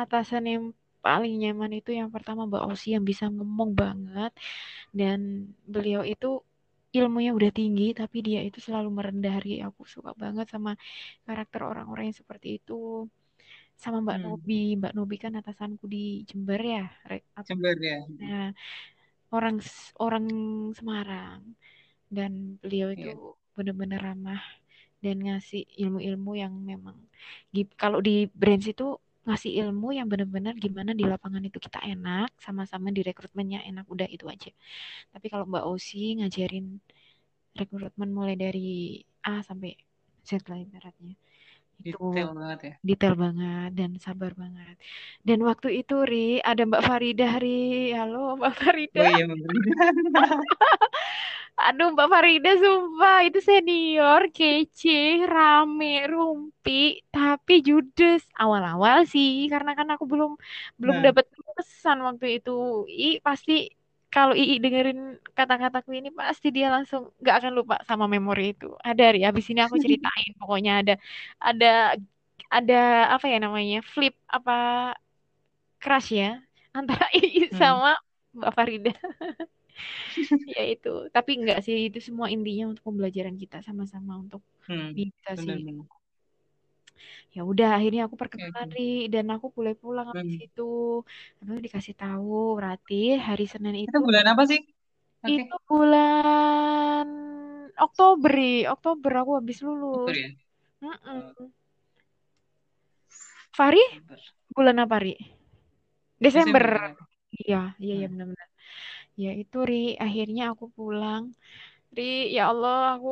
atasan yang paling nyaman itu yang pertama Mbak Osi yang bisa ngomong banget dan beliau itu ilmunya udah tinggi tapi dia itu selalu merendahi aku suka banget sama karakter orang-orang yang seperti itu. Sama Mbak hmm. Nobi. Mbak Nobi kan atasanku di Jember ya apa Jember ya. nah, orang orang Semarang. Dan beliau itu Iya. benar-benar ramah dan ngasih ilmu-ilmu yang memang kalau di branch itu ngasih ilmu yang benar-benar gimana di lapangan itu kita enak sama-sama di rekrutmennya enak udah itu aja. Tapi kalau Mbak Osi ngajarin rekrutmen mulai dari A sampai Z lah ibaratnya. Itu detail banget ya. detail banget dan sabar banget. Dan waktu itu Ri ada Mbak Faridah Ri. Halo Mbak Faridah oh iya Mbak Frida Aduh Mbak Farida sumpah itu senior, kece, rame, rumpi, tapi judes awal-awal sih karena kan aku belum belum nah dapat pesan waktu itu. I pasti kalau Ii dengerin kata-kataku ini pasti dia langsung gak akan lupa sama memori itu. Ada Ri, habis ini aku ceritain pokoknya ada ada ada apa ya namanya flip apa crush ya antara Ii hmm. sama Mbak Farida ya itu. Tapi enggak sih itu semua intinya untuk pembelajaran kita sama-sama untuk Hmm. bisa sih. ya udah akhirnya aku perkenalan Ri, dan aku boleh pulang habis hmm. itu. Lalu dikasih tahu berarti hari Senin itu itu bulan apa sih? Oke itu bulan Oktober Ri. Oktober aku habis lulus. Oktober ya? Mm-mm. Oh, Fahri? Bulan apa Ri? Desember, iya iya Hmm. benar-benar. ya itu Ri. Akhirnya aku pulang. Ri ya Allah aku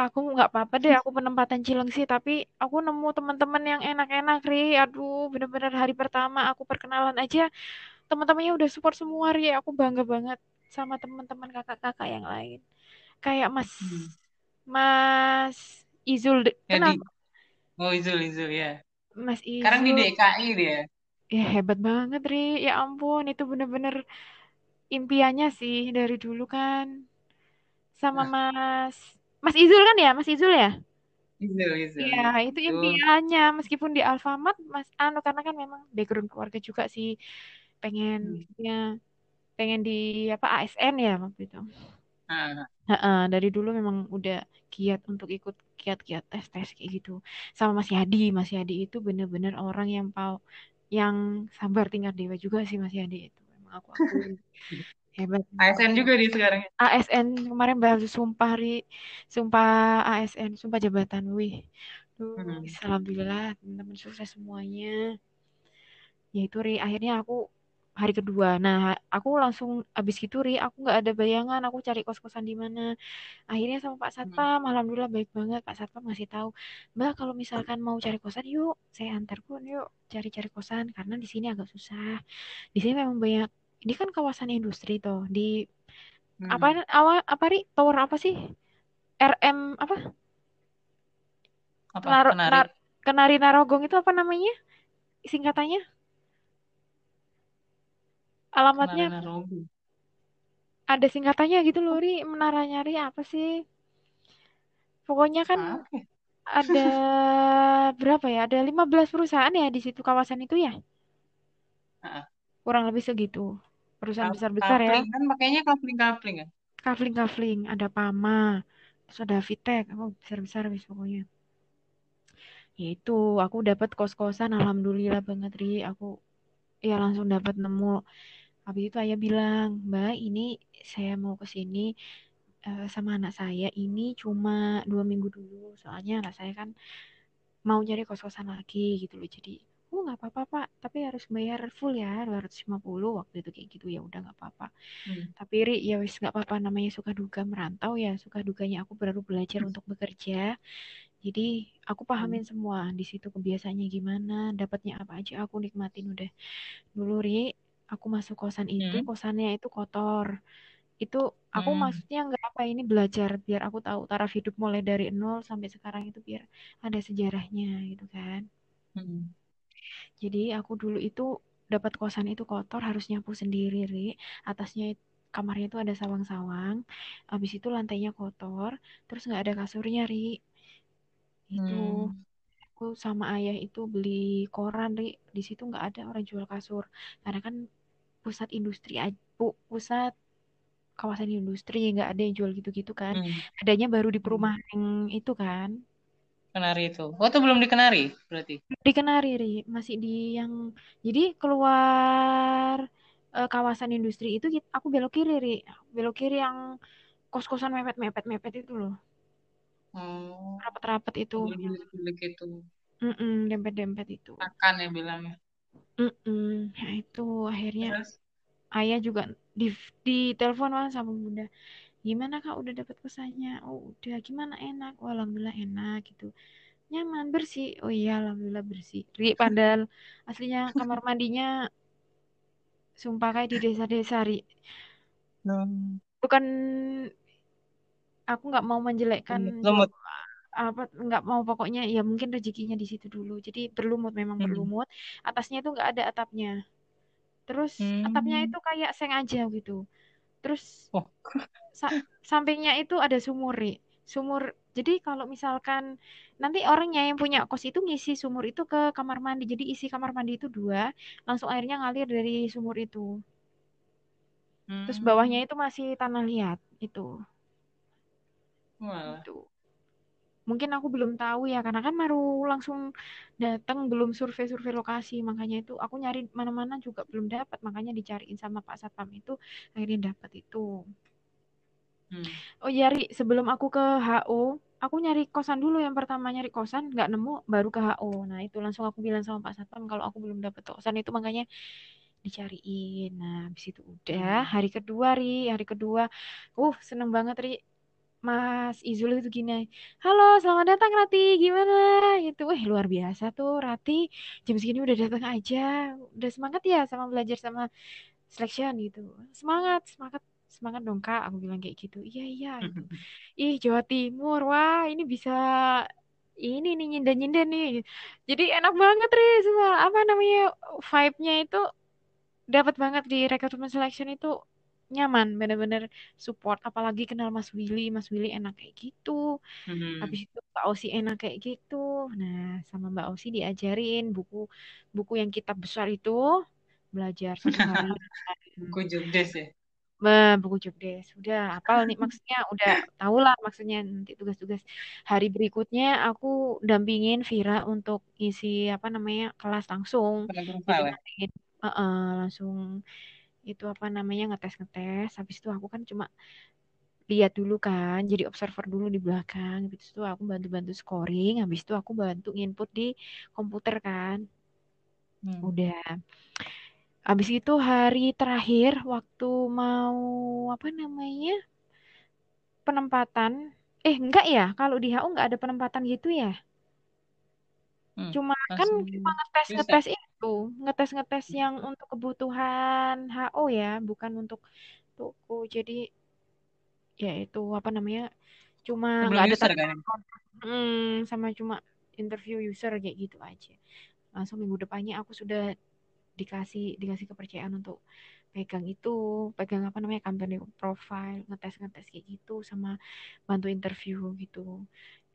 aku nggak apa-apa deh. Aku penempatan Cilengsi tapi aku nemu teman-teman yang enak-enak Ri. Aduh bener-bener hari pertama aku perkenalan aja. Teman-temannya udah support semua Ri. Aku bangga banget sama teman-teman kakak-kakak yang lain. Kayak Mas Hmm. Mas Izul de- Ya kenal di Oh Izul Izul ya. Mas Sekarang di Izul. DKI dia. ya hebat banget Ri. Ya ampun itu bener-bener impiannya sih dari dulu kan sama Nah, Mas Mas Izul kan ya Mas Izul ya Izul Izul Iya, ya. itu impiannya meskipun di Alfamart Mas Anu karena kan memang background keluarga juga sih pengen Hmm. ya pengen di apa ASN ya waktu itu. Ah, Heeh, dari dulu memang udah giat untuk ikut giat-giat tes-tes kayak gitu. Sama Mas Yadi, Mas Yadi itu bener-bener orang yang pau yang sabar tingkat dewa juga sih Mas Yadi itu. Aku akuin hebat. ASN juga dia sekarang. ya? ASN kemarin baru sumpah Ri, sumpah ASN, sumpah jabatan, wih. Duh, Hmm. alhamdulillah teman-teman sukses semuanya. Ya itu Ri, akhirnya aku hari kedua. Nah, aku langsung abis gitu Ri, aku nggak ada bayangan aku cari kos-kosan di mana. Akhirnya sama Pak Hmm. Satpam, alhamdulillah baik banget Pak Satpam ngasih tahu, Mbak kalau misalkan mau cari kosan yuk, saya antar pun yuk cari-cari kosan karena di sini agak susah. Di sini memang banyak ini kan kawasan industri toh di apa Hmm. awal apa ri? Tower apa sih? RM apa? Apa? Naro, Kenari. nar, kenari narogong itu apa namanya? Singkatannya? Kenari alamatnya ada singkatannya gitu loh ri. Menara nyari apa sih? Pokoknya kan Apa? ada berapa ya? Ada 15 perusahaan ya di situ kawasan itu ya? Kurang lebih segitu perusahaan besar-besar ya. Kan pakainya kapling-kapling kan. kafling-kafling ada Pama terus ada Vitek. Oh besar-besar wis pokoknya. Ya itu aku dapat kos-kosan alhamdulillah banget ri. Aku ya langsung dapat nemu. Habis itu ayah bilang mbak ini saya mau ke sini eh, sama anak saya. Ini cuma dua minggu dulu. Soalnya anak saya kan mau cari kos-kosan lagi gitu loh. Jadi oh nggak apa-apa pak tapi harus bayar full ya 250 waktu itu kayak gitu ya udah nggak apa-apa Hmm. tapi ri ya wis nggak apa-apa namanya suka duka merantau ya suka dukanya aku baru belajar untuk bekerja jadi aku pahamin Hmm. semua di situ kebiasaannya gimana dapatnya apa aja aku nikmatin udah dulu ri aku masuk kosan itu Hmm. kosannya itu kotor itu aku Hmm. maksudnya nggak apa ini belajar biar aku tahu taraf hidup mulai dari nol sampai sekarang itu biar ada sejarahnya gitu kan Hmm. Jadi aku dulu itu dapat kosan itu kotor harus nyapu sendiri ri. Atasnya kamarnya itu ada sawang-sawang. Habis itu lantainya kotor terus nggak ada kasurnya ri. Itu Hmm. aku sama ayah itu beli koran ri. Di situ nggak ada orang jual kasur. Karena kan pusat industri aja pusat kawasan industri nggak ada yang jual gitu-gitu kan. Hmm. adanya baru di Hmm. perumahan itu kan Kenari itu. Oh, itu belum dikenari berarti. di Kenari Ri. masih di yang jadi keluar eh, kawasan industri itu aku belok kiri Ri. belok kiri yang kos-kosan mepet-mepet mepet itu loh Oh, rapet-rapet itu bilik-bilik itu. Mm-mm, dempet-dempet itu Akan ya bilangnya. Mm-mm. Nah, itu akhirnya Terus? ayah juga di di telepon sama bunda gimana kak? Udah dapat kosannya oh udah. Gimana? Enak? Oh, alhamdulillah enak gitu. Nyaman bersih. Oh iya alhamdulillah bersih. Ri padahal aslinya kamar mandinya sumpah kayak di desa-desa Ri. Hmm. bukan aku nggak mau menjelekkan Lumut. Apa nggak mau. Pokoknya ya mungkin rezekinya di situ dulu. Jadi berlumut memang Hmm. berlumut. Atasnya itu nggak ada atapnya. Terus atapnya Hmm. itu kayak seng aja gitu terus Oh. sa- sampingnya itu ada sumur Ri. sumur jadi kalau misalkan nanti orangnya yang punya kos itu ngisi sumur itu ke kamar mandi jadi isi kamar mandi itu dua langsung airnya ngalir dari sumur itu terus Hmm. bawahnya itu masih tanah liat itu Walah. itu mungkin aku belum tahu ya karena kan baru langsung datang belum survei-survei lokasi. Makanya itu aku nyari mana-mana juga belum dapat. Makanya dicariin sama Pak Satpam itu akhirnya dapat itu. Hmm. oh ya Ri sebelum aku ke HO aku nyari kosan dulu. Yang pertama nyari kosan nggak nemu baru ke HO nah itu langsung aku bilang sama Pak Satpam kalau aku belum dapet kosan itu. Makanya dicariin. Nah habis itu udah. Hmm. hari kedua ri hari kedua. Uh seneng banget ri Mas Izul itu gini halo selamat datang Rati. Gimana? Gitu. Wah luar biasa tuh Rati. Jam segini udah datang aja. Udah semangat ya sama belajar sama selection gitu. Semangat semangat semangat dong kak. Aku bilang kayak gitu. Iya iya. Gitu. Ih Jawa Timur. Wah ini bisa ini nih nyinden-nyinden nih. Jadi enak banget Ri. Semua apa namanya vibe-nya itu dapat banget di recruitment selection itu nyaman bener-bener support. Apalagi kenal Mas Willy Mas Willy enak kayak gitu. Hmm. habis itu Mbak Osi enak kayak gitu. Nah sama Mbak Osi diajarin buku buku yang kitab besar itu belajar satu hari. Buku jobdesk ya. Bah, buku jobdesk udah apal nih maksudnya udah tau lah maksudnya nanti tugas-tugas. Hari berikutnya aku dampingin Vira untuk isi apa namanya kelas langsung. Jadi nanti uh-uh, langsung itu apa namanya ngetes-ngetes. Habis itu aku kan cuma lihat dulu kan jadi observer dulu di belakang. Habis itu aku bantu-bantu scoring. Habis itu aku bantu input di komputer kan. Hmm. udah. Habis itu hari terakhir waktu mau apa namanya penempatan. Eh enggak ya? Kalau di HU enggak ada penempatan gitu ya Hmm. cuma kan cuma ngetes bisa. ngetes itu ngetes ngetes yang untuk kebutuhan HO ya bukan untuk toko jadi ya itu apa namanya cuma nggak ada kan. hmm, sama cuma interview user kayak gitu aja langsung minggu depannya aku sudah dikasih dikasih kepercayaan untuk pegang itu pegang apa namanya company profile ngetes ngetes kayak gitu sama bantu interview gitu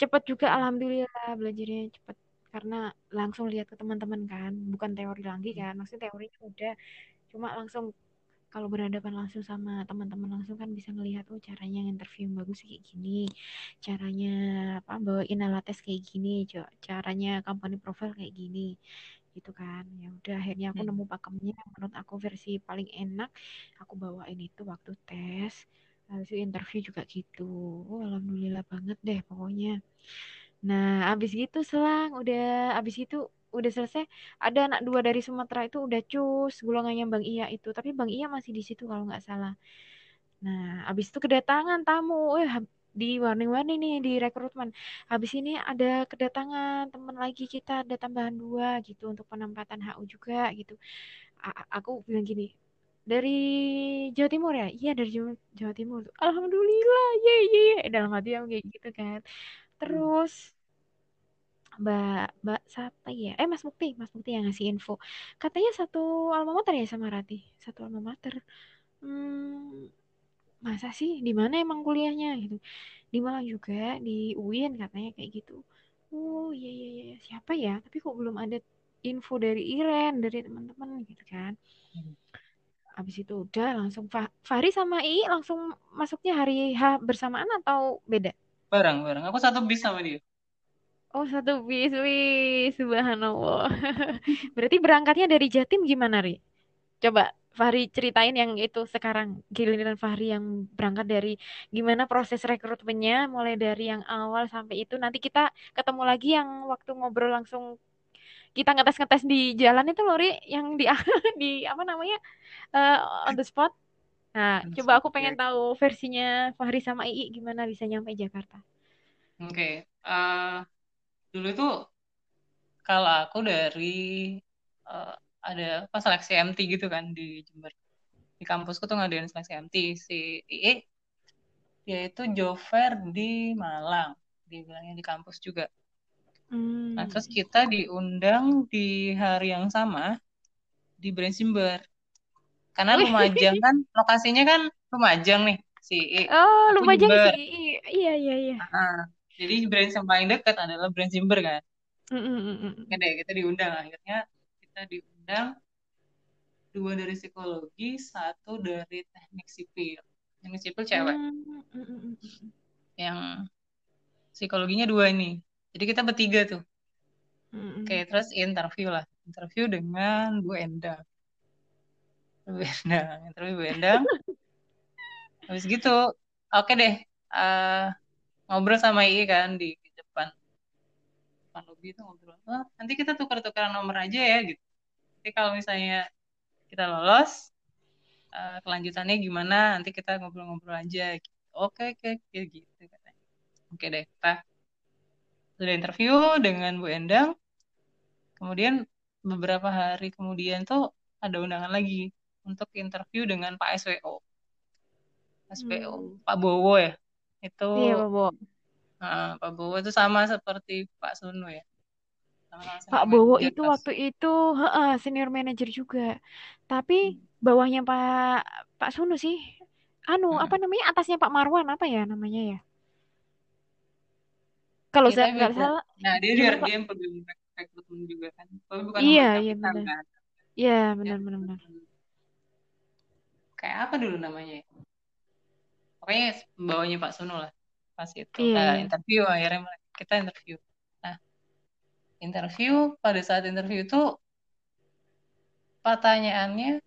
cepet juga alhamdulillah belajarnya cepet karena langsung lihat ke teman-teman kan bukan teori lagi kan maksudnya teorinya udah. Cuma langsung kalau berhadapan langsung sama teman-teman langsung kan bisa ngelihat oh caranya interview yang bagus kayak gini caranya apa bawain alat tes kayak gini caranya company profile kayak gini gitu kan. Ya udah akhirnya aku Hmm. nemu pakemnya menurut aku versi paling enak aku bawain itu waktu tes habis itu interview juga gitu. Oh, alhamdulillah banget deh pokoknya nah abis gitu selang udah abis itu udah selesai ada anak dua dari Sumatera itu udah cus golongannya Bang Iya itu tapi Bang Iya masih di situ kalau nggak salah. Nah abis itu kedatangan tamu eh di warning-warning nih di rekrutmen. Habis ini ada kedatangan teman lagi kita ada tambahan dua gitu untuk penempatan HU juga gitu. A- aku bilang gini dari Jawa Timur ya? Iya dari Jawa, Timur. Alhamdulillah ye ye ye. dalam hati aku kayak gitu kan. Terus Mbak Mbak siapa ya? Eh Mas Mukti, Mas Mukti yang ngasih info. Katanya satu alma mater ya sama Rati, satu alma mater. Hmm, masa sih? Di mana emang kuliahnya gitu? Di Malang juga, di UIN katanya kayak gitu. Oh iya iya iya, siapa ya? Tapi kok belum ada info dari Iren, dari teman-teman gitu kan. Hmm. Habis itu udah langsung Fa- Fahri sama I langsung masuknya hari H bersamaan atau beda? Bareng bareng. Aku satu bis sama dia. Oh satu bis, wih, subhanallah. Berarti berangkatnya dari Jatim gimana, Ri? Coba Fahri ceritain yang itu sekarang, giliran Fahri yang berangkat dari gimana proses rekrutmennya, mulai dari yang awal sampai itu. Nanti kita ketemu lagi yang waktu ngobrol langsung kita ngetes-ngetes di jalan itu loh, Ri, yang di di apa namanya eh, on the spot. Nah, coba aku pengen tahu versinya Fahri sama Ii gimana bisa nyampe Jakarta. Oke. Eh, dulu itu kalau aku dari eh, ada apa seleksi MT gitu kan di Jember. Di kampusku tuh ngadain seleksi MT si IE dia itu job fair di Malang. Dia bilangnya di kampus juga. Nah, Hmm. terus kita diundang di hari yang sama di Brand Jember. Karena Lumajang kan lokasinya kan Lumajang nih si oh Aku Lumajang Jember. sih. Iya, iya, iya. Ah, jadi brand yang paling dekat adalah brand Jember kan. Mm, mm, mm, mm. Deh, kita diundang akhirnya kita diundang dua dari psikologi, satu dari teknik sipil. Teknik sipil cewek. Mm, mm, mm. Yang psikologinya dua nih. Jadi kita bertiga tuh. Mm, Oke, terus interview lah. Interview dengan Bu Endang. Bu Endang, interview Bu Endang. Habis gitu, oke deh. eh, ngobrol sama I kan di, depan depan lobby itu ngobrol oh, nanti kita tukar-tukaran nomor aja ya gitu jadi kalau misalnya kita lolos uh, kelanjutannya gimana nanti kita ngobrol-ngobrol aja gitu. oke oke oke gitu katanya oke deh kita sudah interview dengan Bu Endang kemudian beberapa hari kemudian tuh ada undangan lagi untuk interview dengan Pak SWO SPO hmm. Pak Bowo ya? Itu iya Pak Bowo. Uh, Pak Bowo itu sama seperti Pak Sunu ya? Sama Pak Bowo itu waktu itu uh, senior manager juga. Tapi hmm. bawahnya Pak Pak Sunu sih. Anu hmm. apa namanya? Atasnya Pak Marwan apa ya namanya ya? Kalau saya nggak salah. Nah dia yang pegang rekrutmen juga kan? Tapi bukan iya iya benar kan? iya benar benar benar kayak apa dulu namanya ya? pokoknya bawahnya Pak Sunu lah pas itu. Yeah. uh, interview akhirnya kita interview. Nah interview pada saat interview itu pertanyaannya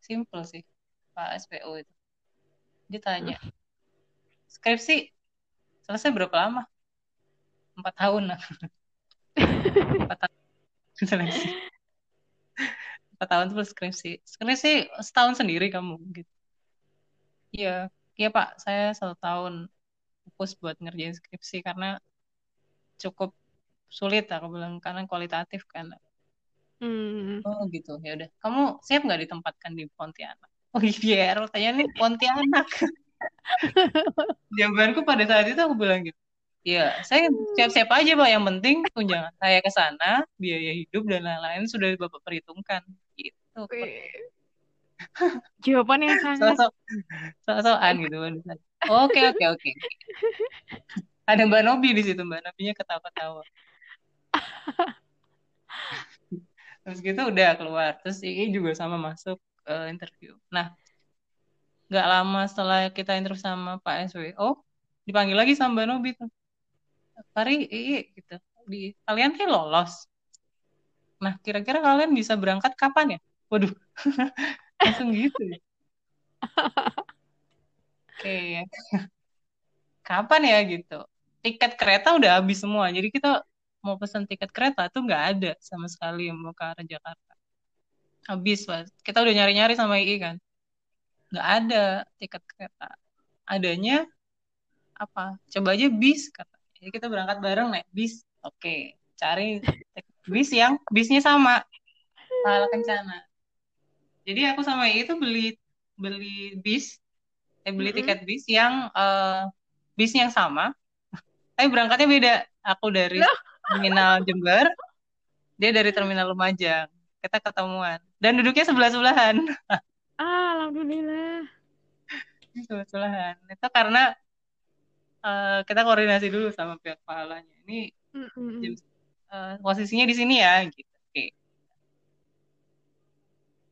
simple sih Pak SPO itu. Ditanya skripsi selesai berapa lama? Empat tahun lah. Empat tahun. Seleksi empat tahun terus skripsi skripsi setahun sendiri kamu gitu iya Iya Pak, saya satu tahun fokus buat ngerjain skripsi karena cukup sulit aku bilang karena kualitatif kan. Hmm. Oh gitu, ya udah. Kamu siap nggak ditempatkan di Pontianak? Oh iya, tanya nih Pontianak. Jawabanku pada saat itu aku bilang gitu. Iya, saya siap-siap aja Pak. Yang penting tunjangan saya ke sana, biaya hidup dan lain-lain sudah Bapak perhitungkan. Gitu. Jawaban yang sangat sok-sokan gitu Oke oke oke. Ada Mbak Nobi di situ Mbak Nobinya ketawa-ketawa. Terus gitu udah keluar. Terus ini juga sama masuk uh, interview. Nah, nggak lama setelah kita interview sama Pak SWO, dipanggil lagi sama Mbak Nobi tuh. Pari, iya gitu. Di kalian kayak lolos. Nah, kira-kira kalian bisa berangkat kapan ya? Waduh, langsung gitu ya? Oke. Kapan ya gitu? Tiket kereta udah habis semua jadi kita mau pesan tiket kereta tuh nggak ada sama sekali mau ke arah Jakarta. Habis mas. Kita udah nyari-nyari sama II kan? Nggak ada tiket kereta. Adanya apa? Coba aja bis kata. Jadi kita berangkat bareng naik bis. Oke cari bis yang bisnya sama. Salah kencana jadi aku sama itu beli beli bis, eh beli mm-hmm. tiket bis yang uh, bis yang sama, tapi berangkatnya beda. Aku dari terminal Jember, dia dari terminal Lumajang. Kita ketemuan dan duduknya sebelah sebelahan. Ah, alhamdulillah. sebelah sebelahan. Itu karena uh, kita koordinasi dulu sama pihak pahalanya. Ini mm-hmm. uh, posisinya di sini ya, gitu.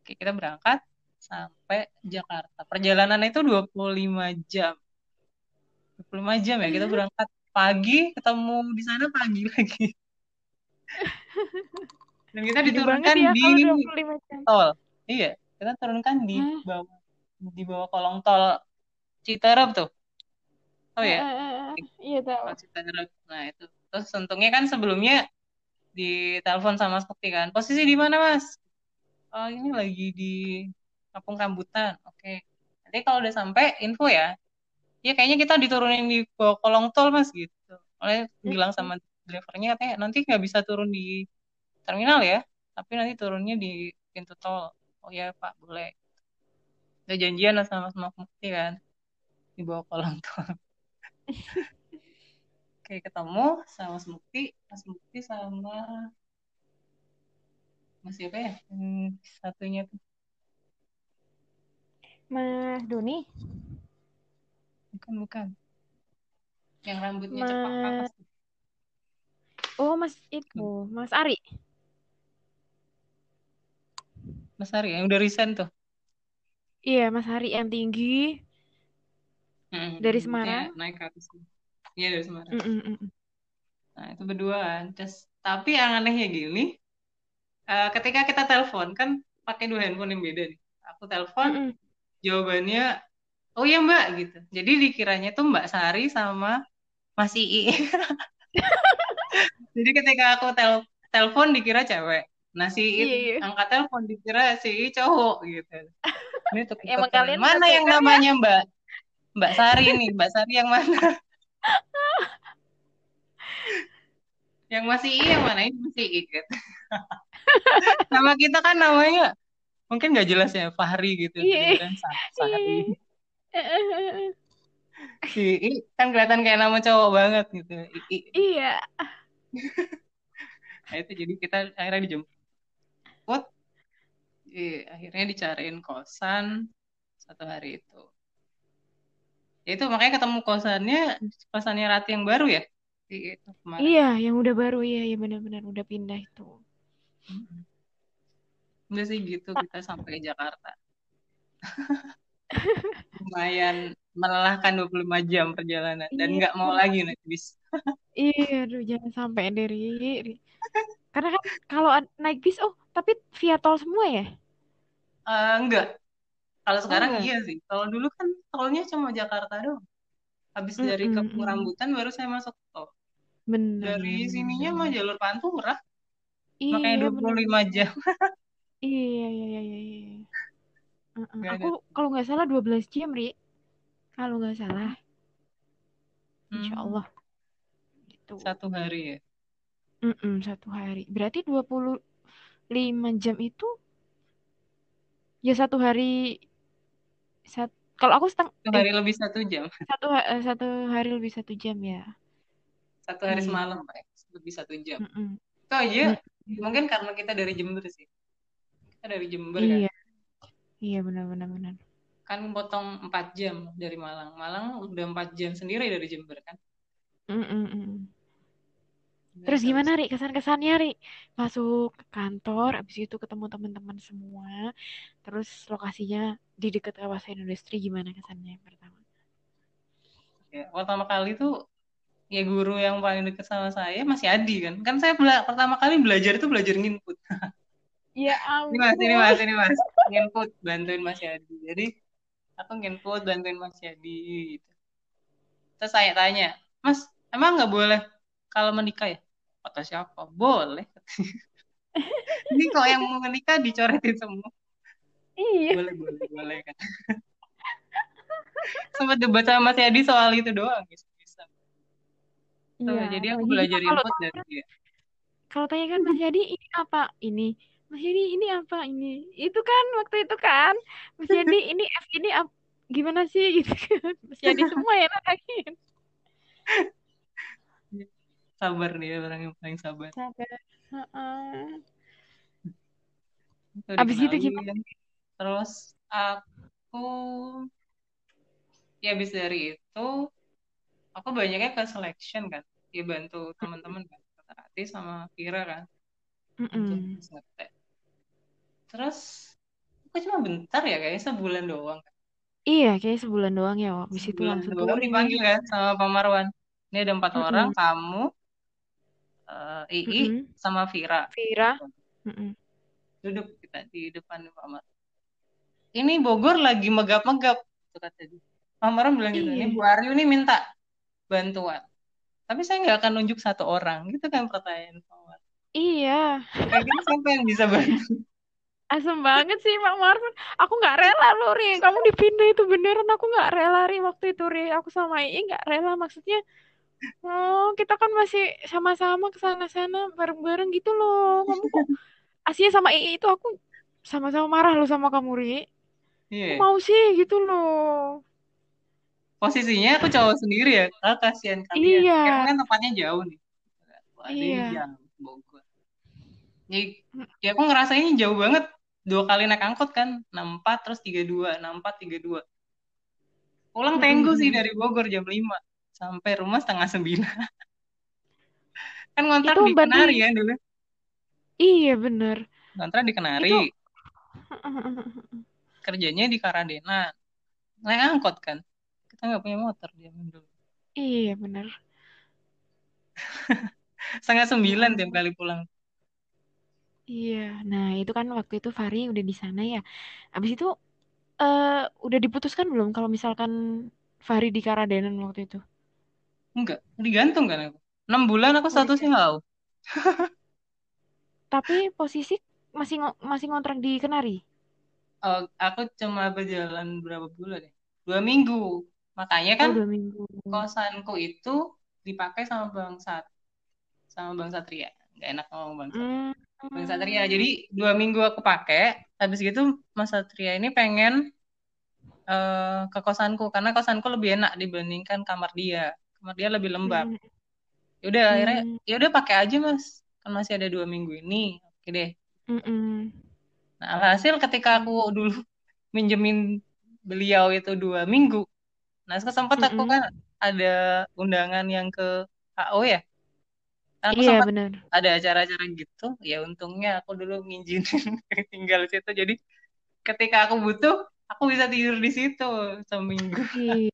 Oke, kita berangkat sampai Jakarta. Perjalanan itu 25 jam. 25 jam ya, kita berangkat pagi, ketemu di sana pagi lagi. Dan kita diturunkan ya, di tol. Iya, kita turunkan di bawah di bawah kolong tol Citerep tuh. Oh ya? iya tahu. Citerep. Nah, itu. Terus untungnya kan sebelumnya di telepon sama Sakti kan. Posisi di mana, Mas? Oh ini lagi di kampung rambutan. Oke. Nanti kalau udah sampai info ya. Ya kayaknya kita diturunin di kolong tol mas gitu. Oleh bilang sama drivernya katanya nanti nggak bisa turun di terminal ya tapi nanti turunnya di pintu tol. Oh ya pak boleh. Udah janjian sama sama Mukti kan? Di bawah kolong tol. Oke, ketemu sama Smukti, Mas Mukti sama Mas siapa ya? Hmm, satunya tuh. Mas Doni? Bukan, bukan. Yang rambutnya Mas... cepak panas. Oh, Mas itu, Mas Ari. Mas Ari yang udah resign tuh. Iya, Mas Ari yang tinggi. Hmm, dari Semarang. Ya, naik ke atas. Iya, dari Semarang. Mm -mm. Nah, itu berdua kan. Terus, tapi yang anehnya gini, uh, ketika kita telepon kan pakai dua handphone yang beda nih. Aku telepon, mm -hmm. jawabannya oh ya Mbak gitu. Jadi dikiranya tuh Mbak Sari sama masih I. Jadi ketika aku tel telepon dikira cewek. Nah si I Iya, iya. angkat telepon dikira si I cowok gitu. Ini tuh Emang kalian mana yang ketuker ya? namanya Mbak Mbak Sari nih, Mbak Sari yang mana? yang masih I yang mana ini masih I gitu. Nama kita kan namanya mungkin nggak jelas ya Fahri gitu. Iya. Kedengeran Sa- Sari. Iya. Si I kan kelihatan kayak nama cowok banget gitu. I, I. Iya. Nah itu jadi kita akhirnya dijemput. Iya, akhirnya dicariin kosan satu hari itu. Ya itu makanya ketemu kosannya kosannya Rati yang baru ya. Itu kemarin. Iya, yang udah baru iya, iya benar-benar udah pindah itu. Udah sih gitu kita sampai Jakarta. Lumayan melelahkan 25 jam perjalanan dan Iya. nggak mau lagi naik bis. Iya, aduh jangan sampai dari karena kan kalau naik bis oh, tapi via tol semua ya? Eh, enggak. Kalau sekarang enggak? iya sih. Kalau dulu kan tolnya cuma Jakarta doang. Habis dari Mm-mm, Kampung mm. Rambutan baru saya masuk tol. Bener, Dari sininya mah jalur Pantura. Makanya Iya, 25 bener. jam. Iya, iya, iya, iya. Nggak ada. Aku kalau nggak salah 12 jam, Ri. Kalau nggak salah. Insya Hmm, Allah. Gitu. satu hari ya. Mm-mm, satu hari. Berarti 25 jam itu ya satu hari sat, kalau aku seteng Satu eh hari lebih satu jam. satu eh, satu hari lebih satu jam ya. Satu hari Iya. semalam, Pak. Lebih satu jam. Mm-mm. Itu aja Mm. mungkin karena kita dari Jember sih. Kita dari Jember kan. Iya, iya benar-benar benar. Kan potong 4 jam dari Malang. Malang udah 4 jam sendiri dari Jember kan. Mm-mm-mm. Jadi Terus gimana Ri kesan-kesannya Ri? Masuk ke kantor, abis itu ketemu teman-teman semua. Terus lokasinya di dekat kawasan industri gimana kesannya yang pertama? ya, pertama kali tuh ya guru yang paling dekat sama saya masih Adi kan. Kan saya bela- pertama kali belajar itu belajar nginput. Ya Ini mas, ini ampun. mas, ini mas. Nginput, bantuin Mas Yadi. Jadi aku nginput, bantuin Mas Yadi. Gitu. Terus saya tanya, Mas, emang nggak boleh kalau menikah ya? Kata siapa? Boleh. Ini kok yang mau menikah dicoretin semua. Iya. Boleh, boleh, boleh kan. Sempat debat sama Mas Yadi soal itu doang. Bisa, bisa. Tuh, Iya. jadi aku belajar kita kalau input dari dia. kalau tanya kan Mas Yadi ini apa ini Mas Yadi ini apa ini itu kan waktu itu kan Mas Yadi ini F ini ap- gimana sih gitu kan Mas Yadi semua yang nanyain Sabar dia, orang yang paling sabar. Sabar. Itu abis itu gimana. Terus aku, ya habis dari itu, aku banyaknya ke selection kan. Ya bantu teman-teman kan. Kata Rati sama Vira kan. Mm-mm. ngetek. Terus, aku cuma bentar ya kayaknya sebulan doang. iya kayak sebulan doang ya abis itu langsung doang dipanggil kan sama Pak Marwan. Ini ada empat Mm-mm. orang, kamu, eh, Ii, Mm-mm. sama Vira. Vira Mm-mm. Duduk kita di depan Pak. Ini Bogor lagi megap-megap. Itu kata dia. Pak Marwan bilang gitu, ini iya Bu Aryu nih minta bantuan. Tapi saya nggak akan nunjuk satu orang. Gitu kan pertanyaan Pak iya Kayak gitu siapa yang bisa bantu? asem banget sih Pak Marvin aku nggak rela loh Ri kamu dipindah itu beneran aku nggak rela Ri waktu itu Ri aku sama Ii nggak rela maksudnya oh kita kan masih sama-sama ke sana-sana bareng-bareng gitu loh kamu kok aslinya sama Ii itu aku sama-sama marah loh sama kamu Ri Iya. Kok mau sih gitu loh Posisinya aku cowok sendiri ya. Ah, kasihan kalian. iya Karena kan tempatnya jauh nih. Ada iya jauh Bogor. Jadi, ya aku ngerasain jauh banget. Dua kali naik angkot kan. 64 terus 32. 64 32. Pulang tenggo sih dari Bogor jam 5. Sampai rumah setengah 9. kan ngontrak itu di berarti Kenari kan dulu. iya bener Ngontrak di Kenari. itu Kerjanya di Karadena. Naik angkot kan. Kita nggak punya motor zaman dulu. iya bener Setengah ya sembilan tiap ampun kali pulang. Iya, nah itu kan waktu itu Fahri udah di sana ya. Abis itu eh udah diputuskan belum kalau misalkan Fahri di Karadenan waktu itu? Enggak digantung kan aku enam bulan aku Oh, statusnya digantung. HO Tapi posisi masih masih ngontrak di Kenari. Oh, aku cuma berjalan berapa bulan ya dua minggu makanya kan Oh, dua minggu. kosanku itu dipakai sama Bang Sat sama Bang Satria nggak enak ngomong Bang Sat Hmm. Bang Satria jadi dua minggu aku pakai habis gitu Mas Satria ini pengen eh, ke kosanku karena kosanku lebih enak dibandingkan kamar dia kamar dia lebih lembab Hmm. ya udah akhirnya Hmm. ya udah pakai aja mas kan masih ada dua minggu ini oke deh. Hmm. nah alhasil ketika aku dulu minjemin beliau itu dua minggu nah sempat aku Hmm. kan ada undangan yang ke HO ya kan aku Iya, sempat benar. ada acara-acara gitu ya untungnya aku dulu ngizinin tinggal situ jadi ketika aku butuh aku bisa tidur di situ seminggu Iya,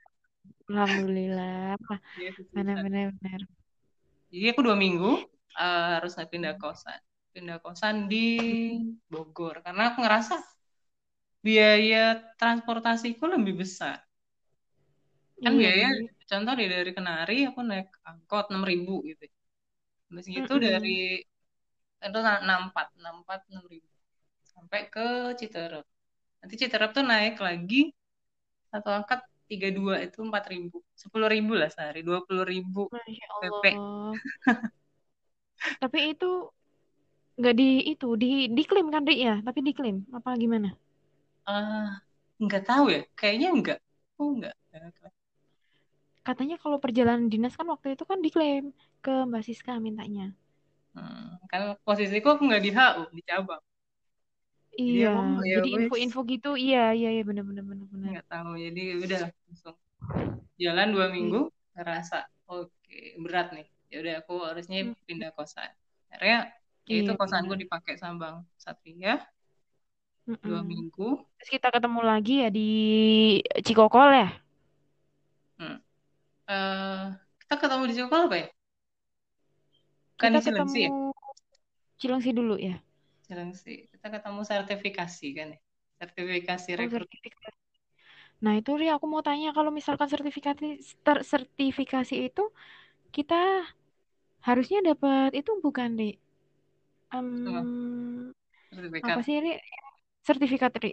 alhamdulillah. Iya. Benar, benar, benar. jadi aku dua minggu eh, harus pindah kosan pindah kosan di Bogor karena aku ngerasa biaya transportasiku lebih besar kan Iya, biaya Ri. contoh deh dari Kenari aku naik angkot enam ribu gitu Terus gitu dari Mm-mm. itu enam empat enam empat enam ribu sampai ke Citerep nanti Citerep tuh naik lagi satu angkat tiga dua itu empat ribu sepuluh ribu lah sehari dua puluh ribu Masya PP Allah. Tapi itu nggak di itu di diklaim kan Ri ya? Tapi diklaim apa gimana? ah nggak tahu ya kayaknya enggak oh enggak Katanya kalau perjalanan dinas kan waktu itu kan diklaim ke Mbak Siska mintanya. Hmm, kan posisiku aku nggak di HU di cabang Iya, aku ya jadi info-info gitu. Iya, iya, iya benar benar benar benar. nggak tahu jadi udah langsung jalan dua minggu Iya. ngerasa oke berat nih ya udah aku harusnya Hmm, pindah kosan akhirnya ya itu Iya kosanku benar. dipakai sama Bang Satria dua Mm-mm. minggu Terus kita ketemu lagi ya di Cikokol ya? hmm. eh kita ketemu di Cikokol apa ya bukan Kita di Cilengsi ya ketemu Cilengsi dulu ya. Cilengsi kita ketemu sertifikasi kan ya sertifikasi Oh, rekrut sertifikasi. Nah, itu Ri aku mau tanya kalau misalkan sertifikasi ter- sertifikasi itu kita harusnya dapat itu bukan Ri? Semua Em, sertifikat apa sih Ri? Sertifikat Ri.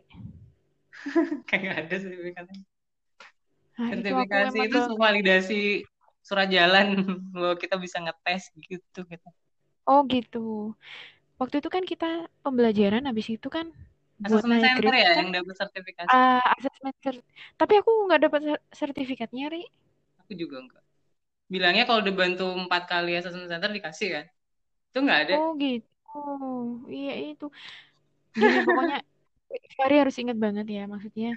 kayak ada sertifikatnya Nah, itu sertifikasi itu gak validasi surat jalan bahwa kita bisa ngetes gitu gitu Oh gitu. Waktu itu kan kita pembelajaran habis itu kan buat Assessment naik center grade ya kan yang dapat sertifikasi. uh, assessment cert- Tapi aku nggak dapat ser- sertifikatnya, Ri. Aku juga enggak. Bilangnya kalau dibantu empat kali assessment center dikasih kan? Itu nggak ada. Oh gitu. Iya itu. Gini pokoknya Fahri harus ingat banget ya. Maksudnya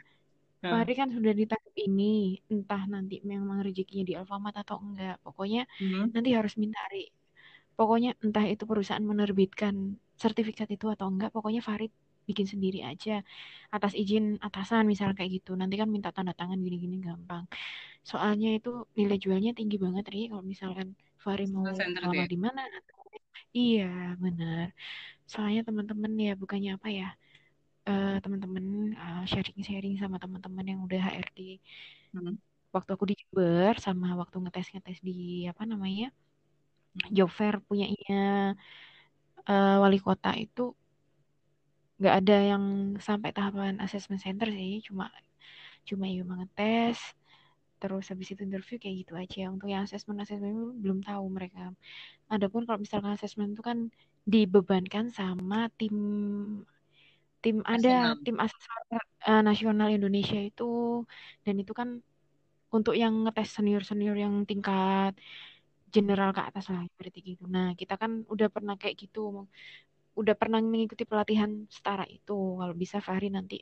Fahri kan sudah di tahap ini. Entah nanti memang rezekinya di Alfamart atau enggak. Pokoknya hmm. nanti harus minta, Ri. Pokoknya entah itu perusahaan menerbitkan sertifikat itu atau enggak. Pokoknya Fahri bikin sendiri aja atas izin atasan misal kayak gitu nanti kan minta tanda tangan gini-gini gampang soalnya itu nilai jualnya tinggi banget Ri kalau misalkan Fahri mau ngelamar dia. di mana iya benar soalnya teman-teman ya bukannya apa ya eh, teman-teman uh, sharing-sharing sama teman-teman yang udah HRD Hmm. waktu aku di Jember sama waktu ngetes-ngetes di apa namanya job fair punyanya eh, wali kota itu nggak ada yang sampai tahapan assessment center sih cuma cuma ya ngetes terus habis itu interview kayak gitu aja. Untuk yang assessment assessment belum tahu mereka. Adapun kalau misalkan assessment itu kan dibebankan sama tim tim ada tim asesor eh, nasional Indonesia itu. Dan itu kan untuk yang ngetes senior senior yang tingkat general ke atas lah berarti gitu nah kita kan udah pernah kayak gitu udah pernah mengikuti pelatihan setara itu kalau bisa Fahri nanti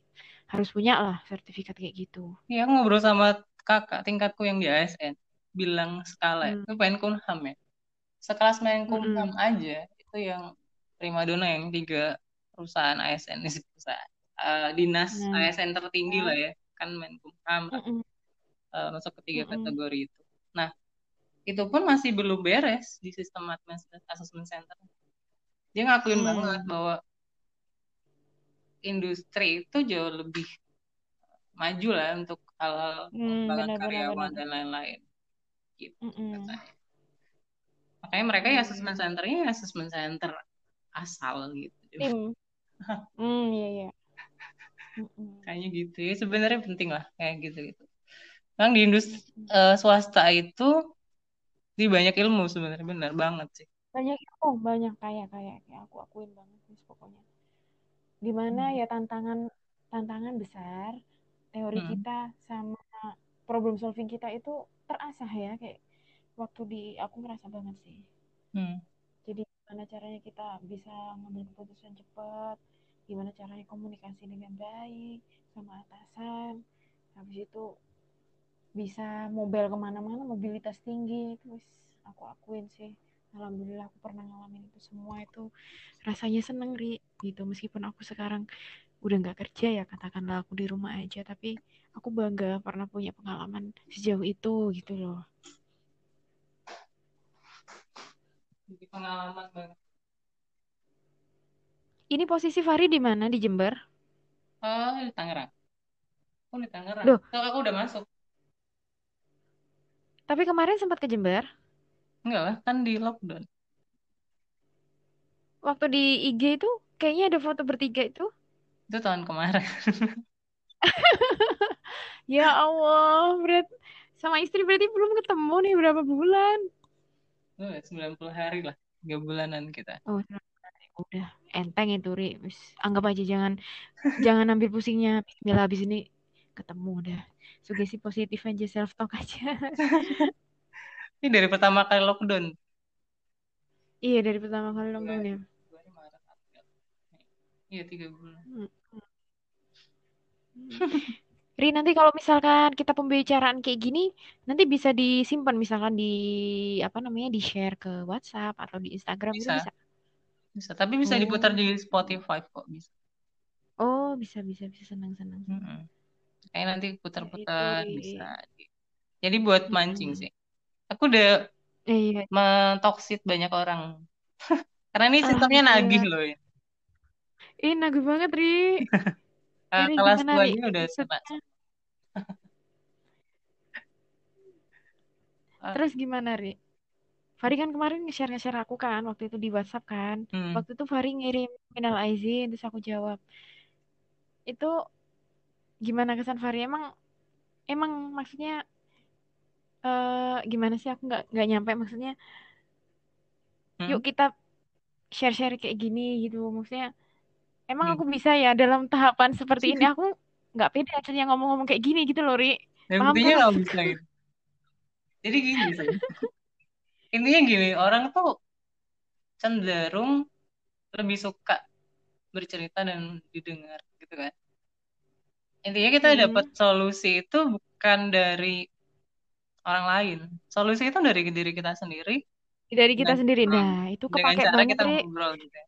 harus punya lah sertifikat kayak gitu Iya, ngobrol sama kakak tingkatku yang di ASN. Bilang skala. Hmm. itu Menkumham ya. Sekelas Menkumham Mm-mm. aja, itu yang primadona yang tiga perusahaan ASN, perusahaan, eh, dinas Nah, ASN tertinggi lah ya. Kan Menkumham mm-mm, eh, masuk ke tiga mm-mm, kategori itu. Nah, itu pun masih belum beres di sistem assessment center. Dia ngakuin banget hmm. bahwa industri itu jauh lebih maju lah untuk hal Hmm, pengembangan benar-benar karyawan benar. dan lain-lain. gitu katanya. makanya mereka ya Iya, assessment centernya ya assessment center asal gitu Tim. Hmm, iya, iya. Mm-mm. kayaknya gitu ya sebenarnya penting lah kayak gitu gitu Memang di industri Mm-mm. eh, swasta itu di banyak ilmu sebenarnya benar banget sih Banyak oh banyak kayak kayak kayak aku akuin banget Miss, pokoknya. Gimana Hmm. ya tantangan tantangan besar teori Hmm. kita sama problem solving kita itu terasah ya kayak waktu di aku ngerasa banget sih. Hmm. Jadi gimana caranya kita bisa ngambil keputusan cepat, gimana caranya komunikasi dengan baik sama atasan, habis itu bisa mobile ke mana-mana, mobilitas tinggi, itu wis aku akuin sih. Alhamdulillah aku pernah ngalamin itu semua itu rasanya seneng ri. Gitu meskipun aku sekarang udah nggak kerja ya katakanlah aku di rumah aja tapi aku bangga pernah punya pengalaman sejauh itu gitu loh. Jadi pengalaman banget. Ini posisi Fari di mana? Di Jember? Oh di Tangerang. Aku di Tangerang. Loh, so, aku udah masuk tapi kemarin sempat ke Jember enggak lah kan di lockdown. Waktu di IG itu kayaknya ada foto bertiga itu. Itu tahun kemarin. Ya Allah berat sama istri berarti belum ketemu nih berapa bulan? Oh, 90 hari lah tiga bulanan kita. Oh udah. Enteng itu ri. Anggap aja jangan jangan ambil pusingnya. Bismillah habis ini ketemu udah sugesti positif aja self talk aja. Ini dari pertama kali lockdown? Iya dari pertama kali Februari, lockdown ya. iya tiga bulan. Hmm. Ri, nanti kalau misalkan kita pembicaraan kayak gini, nanti bisa disimpan misalkan di apa namanya di share ke WhatsApp atau di Instagram itu bisa. bisa. bisa tapi bisa diputar Oh, di Spotify kok bisa. Oh bisa bisa bisa. Senang senang senang. Mm-mm. Kayak nanti Ya itu putar-putar Ri. bisa jadi buat mancing Mm-mm. sih aku udah Eh, iya. mentoksit banyak orang karena ini sistemnya nagih loh ya Ih, nagu banget Ri. Ri kelas gimana Ri? aja udah Maksudnya terus gimana Ri? Fari kan kemarin nge-share nge-share aku kan waktu itu di WhatsApp kan. hmm. Waktu itu Fari ngirim minal aizin terus aku jawab. Itu gimana kesan Fari? Emang emang maksudnya eh gimana sih? Aku nggak nggak nyampe maksudnya Hmm? yuk kita share-share kayak gini gitu. Maksudnya emang Hmm. aku bisa ya dalam tahapan seperti ini? Aku nggak pede akhirnya ngomong-ngomong kayak gini gitu loh Ri. Dan paham kan nggak? bisa gitu jadi gini sih. Intinya gini orang tuh cenderung lebih suka bercerita dan didengar gitu kan intinya kita dapat Mm-mm. solusi itu bukan dari orang lain. Solusi itu dari diri kita sendiri. Dari kita dengan sendiri. Hmm, nah itu dengan kepake cara banget. kita ngobrol gitu ya.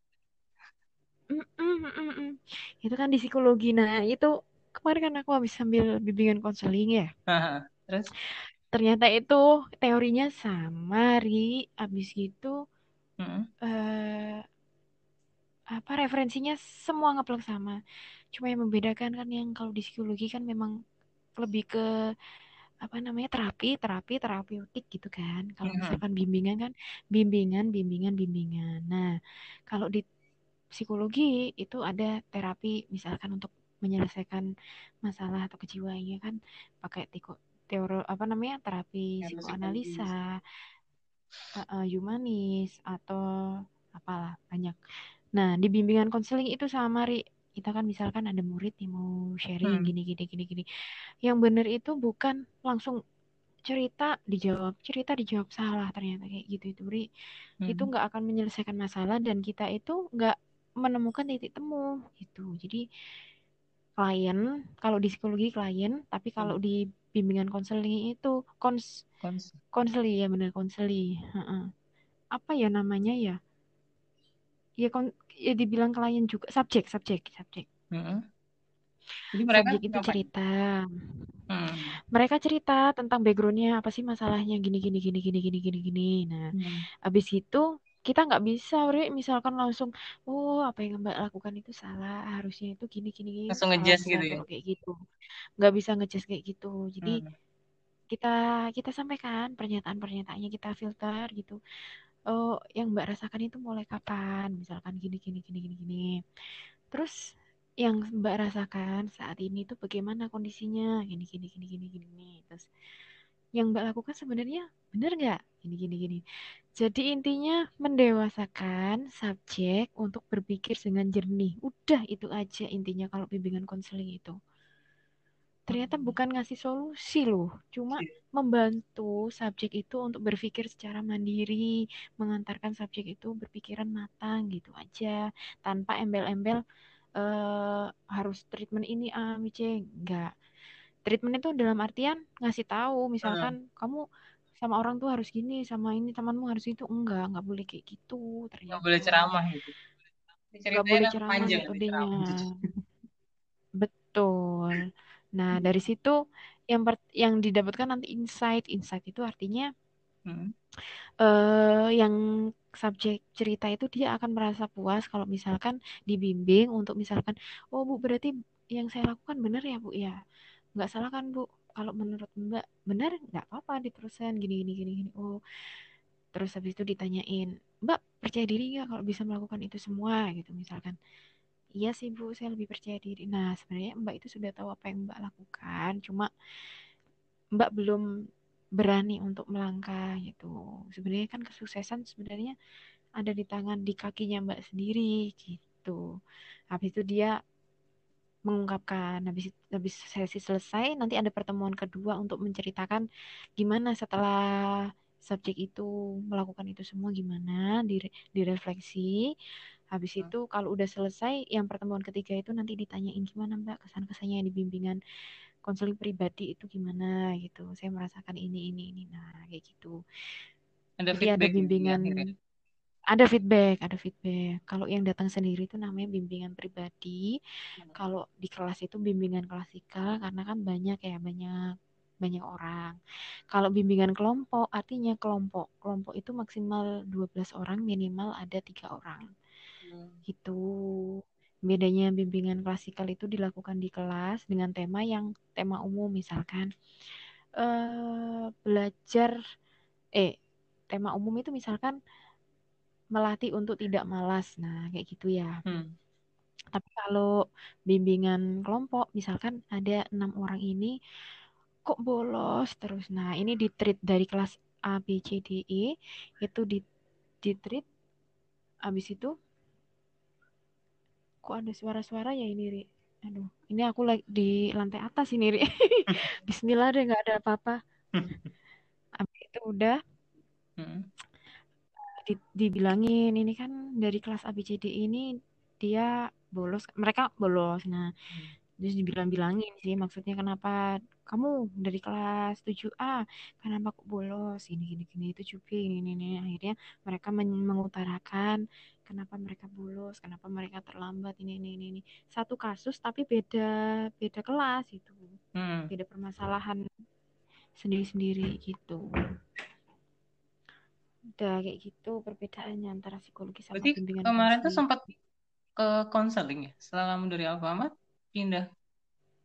Itu kan di psikologi. Nah itu kemarin kan aku habis sambil bimbingan konseling ya. Terus? Ternyata itu teorinya sama Ri. Abis gitu hmm, eh apa referensinya semua ngeplek sama cuma yang membedakan kan yang kalau di psikologi kan memang lebih ke apa namanya terapi terapi terapeutik gitu kan. Kalau misalkan bimbingan kan bimbingan bimbingan bimbingan. Nah kalau di psikologi itu ada terapi misalkan untuk menyelesaikan masalah atau kejiwaannya kan pakai tiko teori apa namanya terapi psikologis psikoanalisa uh, uh, humanis atau apalah banyak. Nah, di bimbingan konseling itu sama Ri. Kita kan misalkan ada murid nih mau sharing hmm, gini gini gini gini. Yang bener itu bukan langsung cerita dijawab, cerita dijawab salah ternyata kayak gitu itu Ri. Itu hmm, nggak akan menyelesaikan masalah dan kita itu nggak menemukan titik temu gitu. Jadi klien kalau di psikologi klien, tapi kalau hmm. di bimbingan konseling itu kons Kons- konseli ya bener konseli. Apa ya namanya ya? Ya kon ya dibilang klien juga subjek subjek subjek. Hmm. jadi mereka subjek itu ngapain? cerita. Hmm, mereka cerita tentang backgroundnya apa sih masalahnya gini gini gini gini gini gini gini. Nah hmm. abis itu kita nggak bisa Ri, misalkan langsung oh apa yang mbak lakukan itu salah harusnya itu gini gini gini. Langsung besar gitu ya? kayak gitu nggak bisa ngejudge kayak gitu. Jadi hmm. kita kita sampaikan pernyataan-pernyataannya kita filter gitu oh yang mbak rasakan itu mulai kapan? Misalkan gini gini gini gini gini. Terus yang mbak rasakan saat ini tuh bagaimana kondisinya? Gini gini gini gini gini terus yang mbak lakukan sebenarnya benar nggak? Gini gini gini. Jadi intinya mendewasakan subjek untuk berpikir dengan jernih. Udah itu aja intinya kalau bimbingan konseling itu ternyata bukan ngasih solusi loh cuma Iya. membantu subjek itu untuk berpikir secara mandiri mengantarkan subjek itu berpikiran matang gitu aja tanpa embel-embel eh, harus treatment ini A, B, C enggak. Treatment itu dalam artian ngasih tahu misalkan kamu sama orang tuh harus gini sama ini temanmu harus itu enggak enggak boleh kayak gitu ternyata boleh ceramah gitu. Ini nggak ceritanya boleh ceramah panjang metodenya ceramah. Betul nah dari situ yang per- yang didapatkan nanti insight. Insight itu artinya Hmm. eh yang subjek cerita itu dia akan merasa puas kalau misalkan dibimbing untuk misalkan oh bu berarti yang saya lakukan benar ya bu? Ya nggak salah kan bu? Kalau menurut mbak benar nggak apa-apa diterusan gini gini gini gini. Oh terus habis itu ditanyain mbak percaya diri nggak kalau bisa melakukan itu semua? Gitu misalkan iya sih bu saya lebih percaya diri. Nah sebenarnya mbak itu sudah tahu apa yang mbak lakukan cuma mbak belum berani untuk melangkah gitu. Sebenarnya kan kesuksesan sebenarnya ada di tangan di kakinya mbak sendiri gitu. Habis itu dia mengungkapkan habis habis sesi selesai nanti ada pertemuan kedua untuk menceritakan gimana setelah subjek itu melakukan itu semua gimana dire, direfleksi habis Hmm. itu kalau udah selesai yang pertemuan ketiga itu nanti ditanyain gimana mbak kesan kesannya di bimbingan konseling pribadi itu gimana gitu saya merasakan ini ini ini nah kayak gitu ada jadi ada feedback ya bimbingan ada feedback, ada feedback. Kalau yang datang sendiri itu namanya bimbingan pribadi. Kalau di kelas itu bimbingan klasikal karena kan banyak ya, banyak banyak orang. Kalau bimbingan kelompok artinya kelompok. Kelompok itu maksimal 12 orang, minimal ada tiga orang. Gitu. Bedanya bimbingan klasikal itu dilakukan di kelas dengan tema yang tema umum misalkan eh belajar eh tema umum itu misalkan melatih untuk tidak malas. Nah, kayak gitu ya. Hmm. Tapi kalau bimbingan kelompok, misalkan ada enam orang ini kok bolos terus. Nah, ini di treat dari kelas A, B, C, D, E itu di di treat. Habis itu kok ada suara-suara ya ini, Ri? Aduh, ini aku lagi di lantai atas ini, Ri. Bismillah deh, nggak ada apa-apa. Habis itu udah Hmm. di, dibilangin ini kan dari kelas ABCD ini dia bolos mereka bolos nah terus dibilang-bilangin sih maksudnya kenapa kamu dari kelas 7A kenapa kok bolos ini gini gini itu cupi ini ini, ini. akhirnya mereka men- mengutarakan kenapa mereka bolos kenapa mereka terlambat ini ini ini, ini. satu kasus tapi beda beda kelas itu Hmm. beda permasalahan sendiri-sendiri gitu udah kayak gitu perbedaannya antara psikologi sama Berarti bimbingan kemarin tuh sempat ke konseling ya kamu dari Alfamart pindah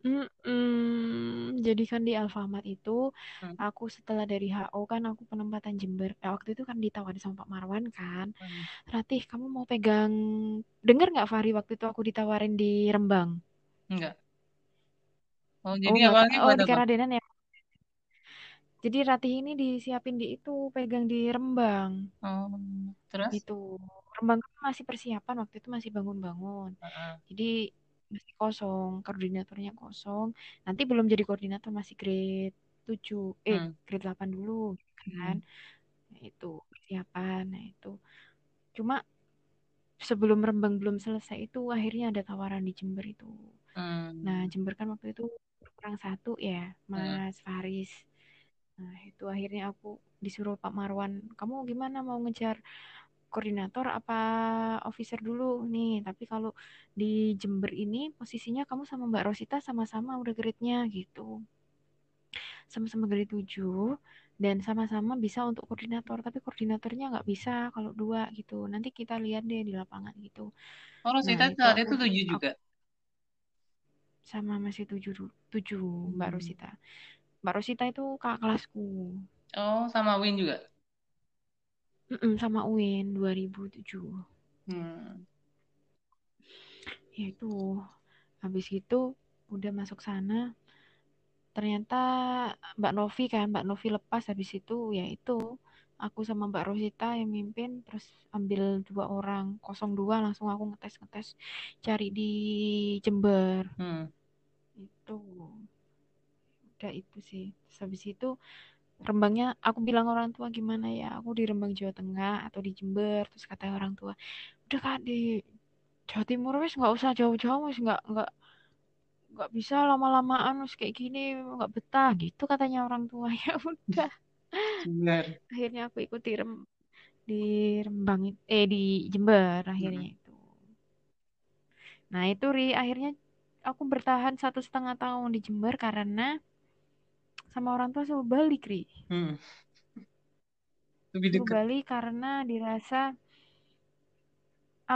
Mm-mm. Jadi kan di Alfamart itu Hmm. aku setelah dari HO kan aku penempatan Jember. Eh, waktu itu kan ditawarin sama Pak Marwan kan. Hmm. Ratih kamu mau pegang Dengar nggak Fahri waktu itu aku ditawarin di Rembang? enggak oh Oh jadi ta- awalnya Oh di Karadenan ya. Jadi Ratih ini disiapin di itu pegang di Rembang oh terus gitu. Rembang kan masih persiapan waktu itu masih bangun-bangun. Heeh. Jadi masih kosong, koordinatornya kosong. Nanti belum jadi koordinator masih grade 7, eh Hmm. grade 8 dulu kan. Nah, itu persiapan. Nah, itu. Cuma sebelum Rembang belum selesai itu akhirnya ada tawaran di Jember itu. Hmm. Nah, Jember kan waktu itu kurang satu ya, Hmm. Mas Faris. Nah, itu akhirnya aku disuruh Pak Marwan, kamu gimana mau ngejar koordinator apa officer dulu nih tapi kalau di Jember ini posisinya kamu sama Mbak Rosita sama-sama udah grade-nya gitu sama-sama grade 7 dan sama-sama bisa untuk koordinator tapi koordinatornya nggak bisa kalau dua gitu nanti kita lihat deh di lapangan gitu oh Rosita nah itu saat itu tujuh aku juga sama masih tujuh du- tujuh Mbak Hmm. Rosita Mbak Rosita itu kakak kelasku. Oh, sama Win juga. Mm-mm, sama UIN 2007. Hmm. Ya itu. Habis itu udah masuk sana. Ternyata Mbak Novi kan, Mbak Novi lepas habis itu ya itu aku sama Mbak Rosita yang mimpin terus ambil dua orang kosong dua langsung aku ngetes ngetes cari di Jember Hmm. itu udah itu sih terus habis itu Rembangnya aku bilang orang tua gimana ya aku di Rembang Jawa Tengah atau di Jember terus kata orang tua udah kak di Jawa Timur wes nggak usah jauh-jauh wes nggak nggak nggak bisa lama-lamaan wes kayak gini nggak betah gitu katanya orang tua ya udah Jember. akhirnya aku ikut di Rem di Rembang eh di Jember akhirnya Hmm. itu nah itu ri akhirnya aku bertahan satu setengah tahun di Jember karena sama orang tua suruh balik ri. Hmm. Lebih dekat. balik karena dirasa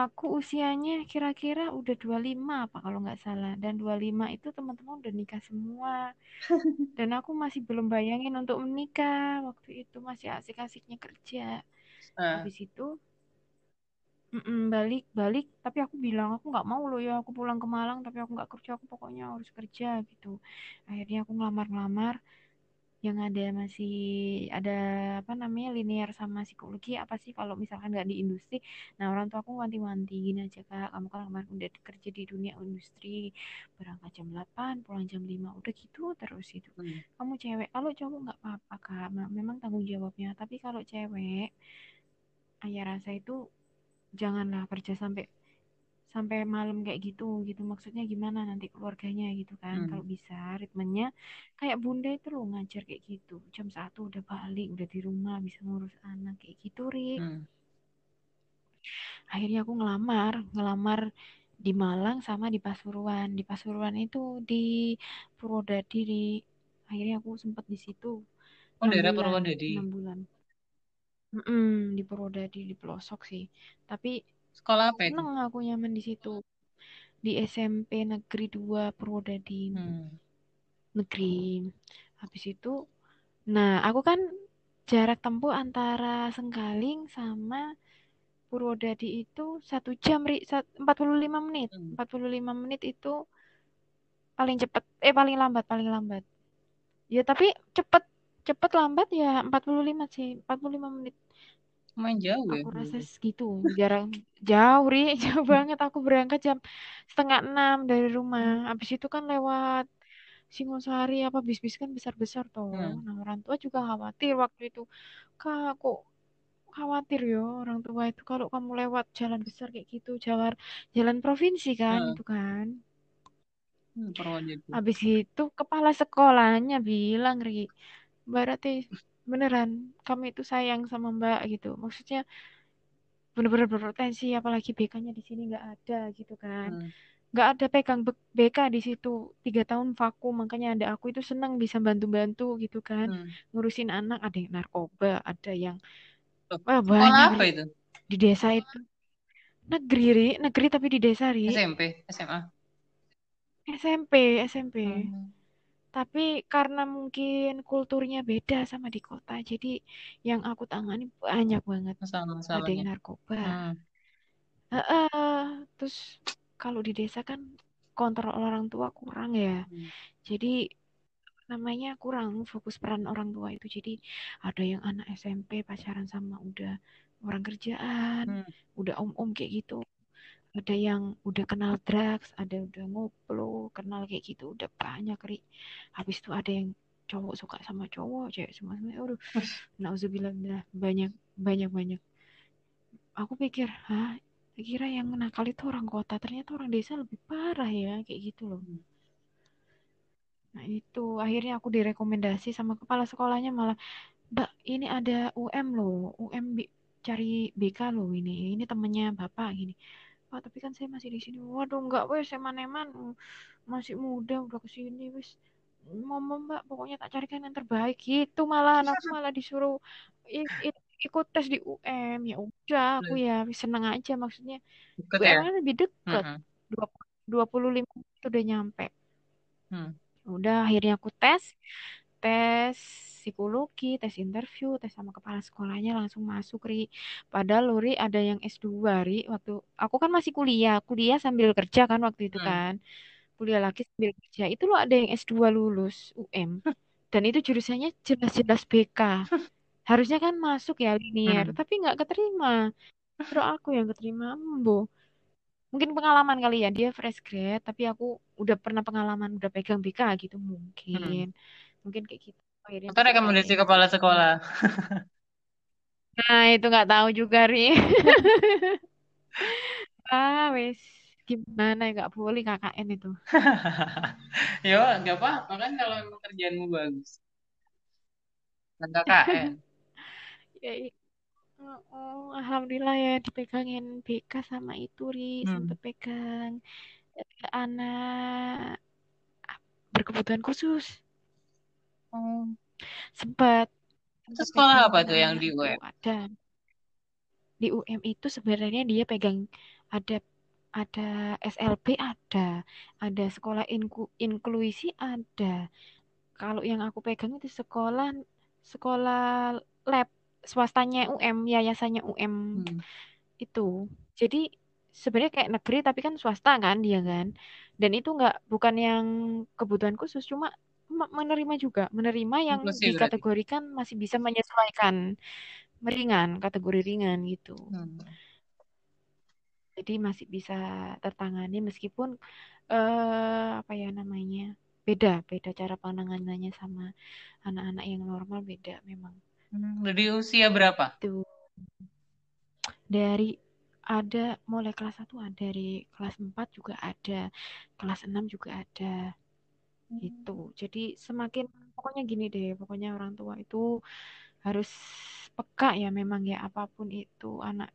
aku usianya kira-kira udah 25 apa kalau nggak salah. Dan 25 itu teman-teman udah nikah semua. Dan aku masih belum bayangin untuk menikah. Waktu itu masih asik-asiknya kerja. Ah, habis itu mm-mm, balik balik. Tapi aku bilang aku nggak mau loh ya aku pulang ke Malang tapi aku nggak kerja aku pokoknya harus kerja gitu. Akhirnya aku ngelamar-ngelamar yang ada masih ada apa namanya linear sama psikologi apa sih? Kalau misalkan nggak di industri nah orang tua aku wanti-wanti gini aja kak. Kamu kan kemarin udah kerja di dunia industri berangkat jam 8 pulang jam 5 udah gitu terus itu. Hmm. kamu cewek? Kalau cowok nggak apa-apa kak. Ma- memang tanggung jawabnya. Tapi kalau cewek ayah rasa itu janganlah kerja sampai sampai malam kayak gitu gitu maksudnya gimana nanti keluarganya gitu kan Hmm. kalau bisa ritmenya kayak bunda itu loh ngajar kayak gitu jam satu udah balik udah di rumah bisa ngurus anak kayak gitu Ri Hmm. akhirnya aku ngelamar ngelamar di Malang sama di Pasuruan di Pasuruan itu di Purwodadi Ri. akhirnya aku sempat di situ Oh, enam daerah bulan Purwodadi. enam bulan Mm-mm, di Purwodadi di pelosok sih tapi Sekolah apa itu? seneng aku nyaman di situ di SMP Negeri 2 Purwodadi Hmm. negeri habis itu nah aku kan jarak tempuh antara Sengkaling sama Purwodadi itu satu jam ri sat- 45 menit Hmm. 45 menit itu paling cepet eh paling lambat paling lambat ya tapi cepet cepet lambat ya 45 sih 45 menit Main jauh ya. aku rasa segitu. Jarang. Jauh ri. Jauh banget. Aku berangkat jam setengah enam dari rumah. Habis itu kan lewat Singosari apa bis-bis kan besar-besar toh. Hmm. nah orang tua juga khawatir waktu itu. Kak kok khawatir yo orang tua itu kalau kamu lewat jalan besar kayak gitu jalan jalan provinsi kan Hmm. itu kan. Hmm, habis itu kepala sekolahnya bilang Ri Mbak Rati beneran kami itu sayang sama Mbak gitu maksudnya bener-bener berpotensi apalagi BK-nya di sini nggak ada gitu kan Hmm. nggak ada pegang BK di situ tiga tahun vakum makanya ada aku itu senang bisa bantu-bantu gitu kan Hmm. ngurusin anak ada yang narkoba ada yang wah banyak apa itu? di desa itu negeri Ri negeri tapi di desa Ri SMP, SMA. SMP SMP Hmm. Tapi karena mungkin kulturnya beda sama di kota jadi yang aku tangani banyak banget ada yang narkoba Hmm. Heeh. terus kalau di desa kan kontrol orang tua kurang ya Hmm. jadi namanya kurang fokus peran orang tua itu jadi ada yang anak SMP pacaran sama udah orang kerjaan Hmm. udah om-om kayak gitu ada yang udah kenal drugs ada udah ngoplo kenal kayak gitu udah banyak ri. Habis itu ada yang cowok suka sama cowok cewek sama sama aduh. Nauzubillah banyak banyak banyak. Aku pikir hah? Kira yang nakal itu orang kota ternyata orang desa lebih parah ya kayak gitu loh. Hmm. nah itu akhirnya aku direkomendasi sama kepala sekolahnya malah Mbak ini ada UM loh UM cari BK loh ini ini temennya bapak gini Pak tapi kan saya masih di sini. Waduh enggak wes eman-eman masih muda udah ke sini wes ngomong mbak pokoknya tak carikan yang terbaik. Gitu malah aku malah disuruh i- i- ikut tes di UM ya udah aku ya seneng aja maksudnya. Deket UM ya? kan lebih deket. Hmm. dua dua puluh lima menit udah nyampe. Hmm. udah akhirnya aku tes tes psikologi, tes interview, tes sama kepala sekolahnya langsung masuk Ri. Padahal Luri ada yang S2 Ri waktu aku kan masih kuliah, kuliah sambil kerja kan waktu itu Hmm. kan. Kuliah lagi sambil kerja. Itu loh ada yang S2 lulus UM. Dan itu jurusannya jelas-jelas BK. Harusnya kan masuk ya linier, Hmm. tapi nggak keterima. Terus aku yang keterima, Mbo. Mungkin pengalaman kali ya, dia fresh grad, tapi aku udah pernah pengalaman, udah pegang BK gitu mungkin. Hmm. Mungkin kayak gitu. Akhirnya Atau bisa rekomendasi keterima. kepala sekolah. Nah, itu nggak tahu juga, Ri. Ah, wes. Gimana ya, nggak boleh KKN itu. Yo, gak apa-apa kan kalau emang kerjaanmu bagus. Dan KKN. Ya, i- oh, oh, alhamdulillah ya dipegangin BK sama itu, Ri. Hmm. Sempet pegang eh, anak berkebutuhan khusus. Oh. Sempat. Itu Sempat sekolah apa tuh yang di UM? ada. Di UM itu sebenarnya dia pegang ada ada SLB ada, ada sekolah inku, inklusi ada. Kalau yang aku pegang itu sekolah sekolah lab swastanya UM, yayasannya UM Hmm. itu. Jadi sebenarnya kayak negeri tapi kan swasta kan dia kan. Dan itu nggak bukan yang kebutuhan khusus, cuma menerima juga, menerima yang Inklusi berarti. dikategorikan masih bisa menyesuaikan ringan, kategori ringan gitu. Hmm. Jadi masih bisa tertangani meskipun eh apa ya namanya? Beda, beda cara penanganannya sama anak-anak yang normal beda memang. Hmm. Dari usia berapa? Itu dari ada mulai kelas 1 ada, dari kelas 4 juga ada, kelas 6 juga ada. Gitu. Jadi semakin pokoknya gini deh, pokoknya orang tua itu harus peka ya memang ya apa pun itu anak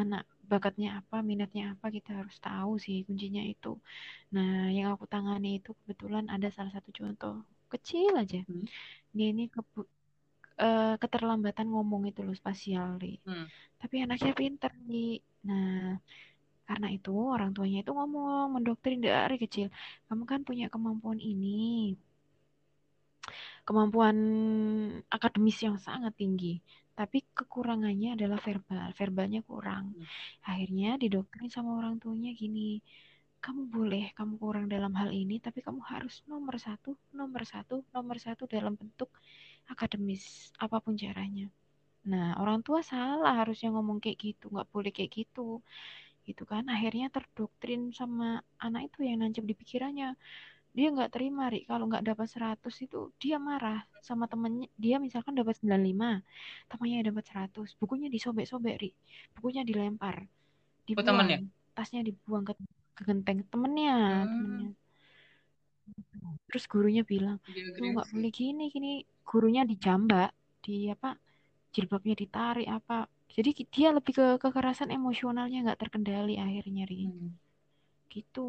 anak bakatnya apa, minatnya apa kita harus tahu sih kuncinya itu. Nah, yang aku tangani itu kebetulan ada salah satu contoh kecil aja. Hmm. Dia ini kebu- eh, keterlambatan ngomong itu loh spasial Ri. Hmm. Tapi anaknya pinter nih. Nah, karena itu orang tuanya itu ngomong mendoktrin dari kecil. Kamu kan punya kemampuan ini, kemampuan akademis yang sangat tinggi. Tapi kekurangannya adalah verbal, verbalnya kurang. Hmm. Akhirnya didoktrin sama orang tuanya gini, kamu boleh, kamu kurang dalam hal ini, tapi kamu harus nomor satu, nomor satu, nomor satu dalam bentuk akademis, apa pun caranya. Nah, orang tua salah harusnya ngomong kayak gitu, nggak boleh kayak gitu. Gitu kan, akhirnya terdoktrin sama anak itu yang nancep di pikirannya. Dia nggak terima, Ri. Kalau nggak dapat 100 itu, dia marah sama temennya. Dia misalkan dapat 95, temannya dapat 100. Bukunya disobek-sobek, Ri. Bukunya dilempar, Oh, temennya? dibuang. Tasnya dibuang ke, ke genteng. Temennya, Hmm. temennya. Terus gurunya bilang, lu nggak boleh gini, gini. Gurunya dijambak, di apa, jilbabnya ditarik apa. Jadi dia lebih ke kekerasan emosionalnya nggak terkendali akhirnya, Ri. Hmm. Gitu.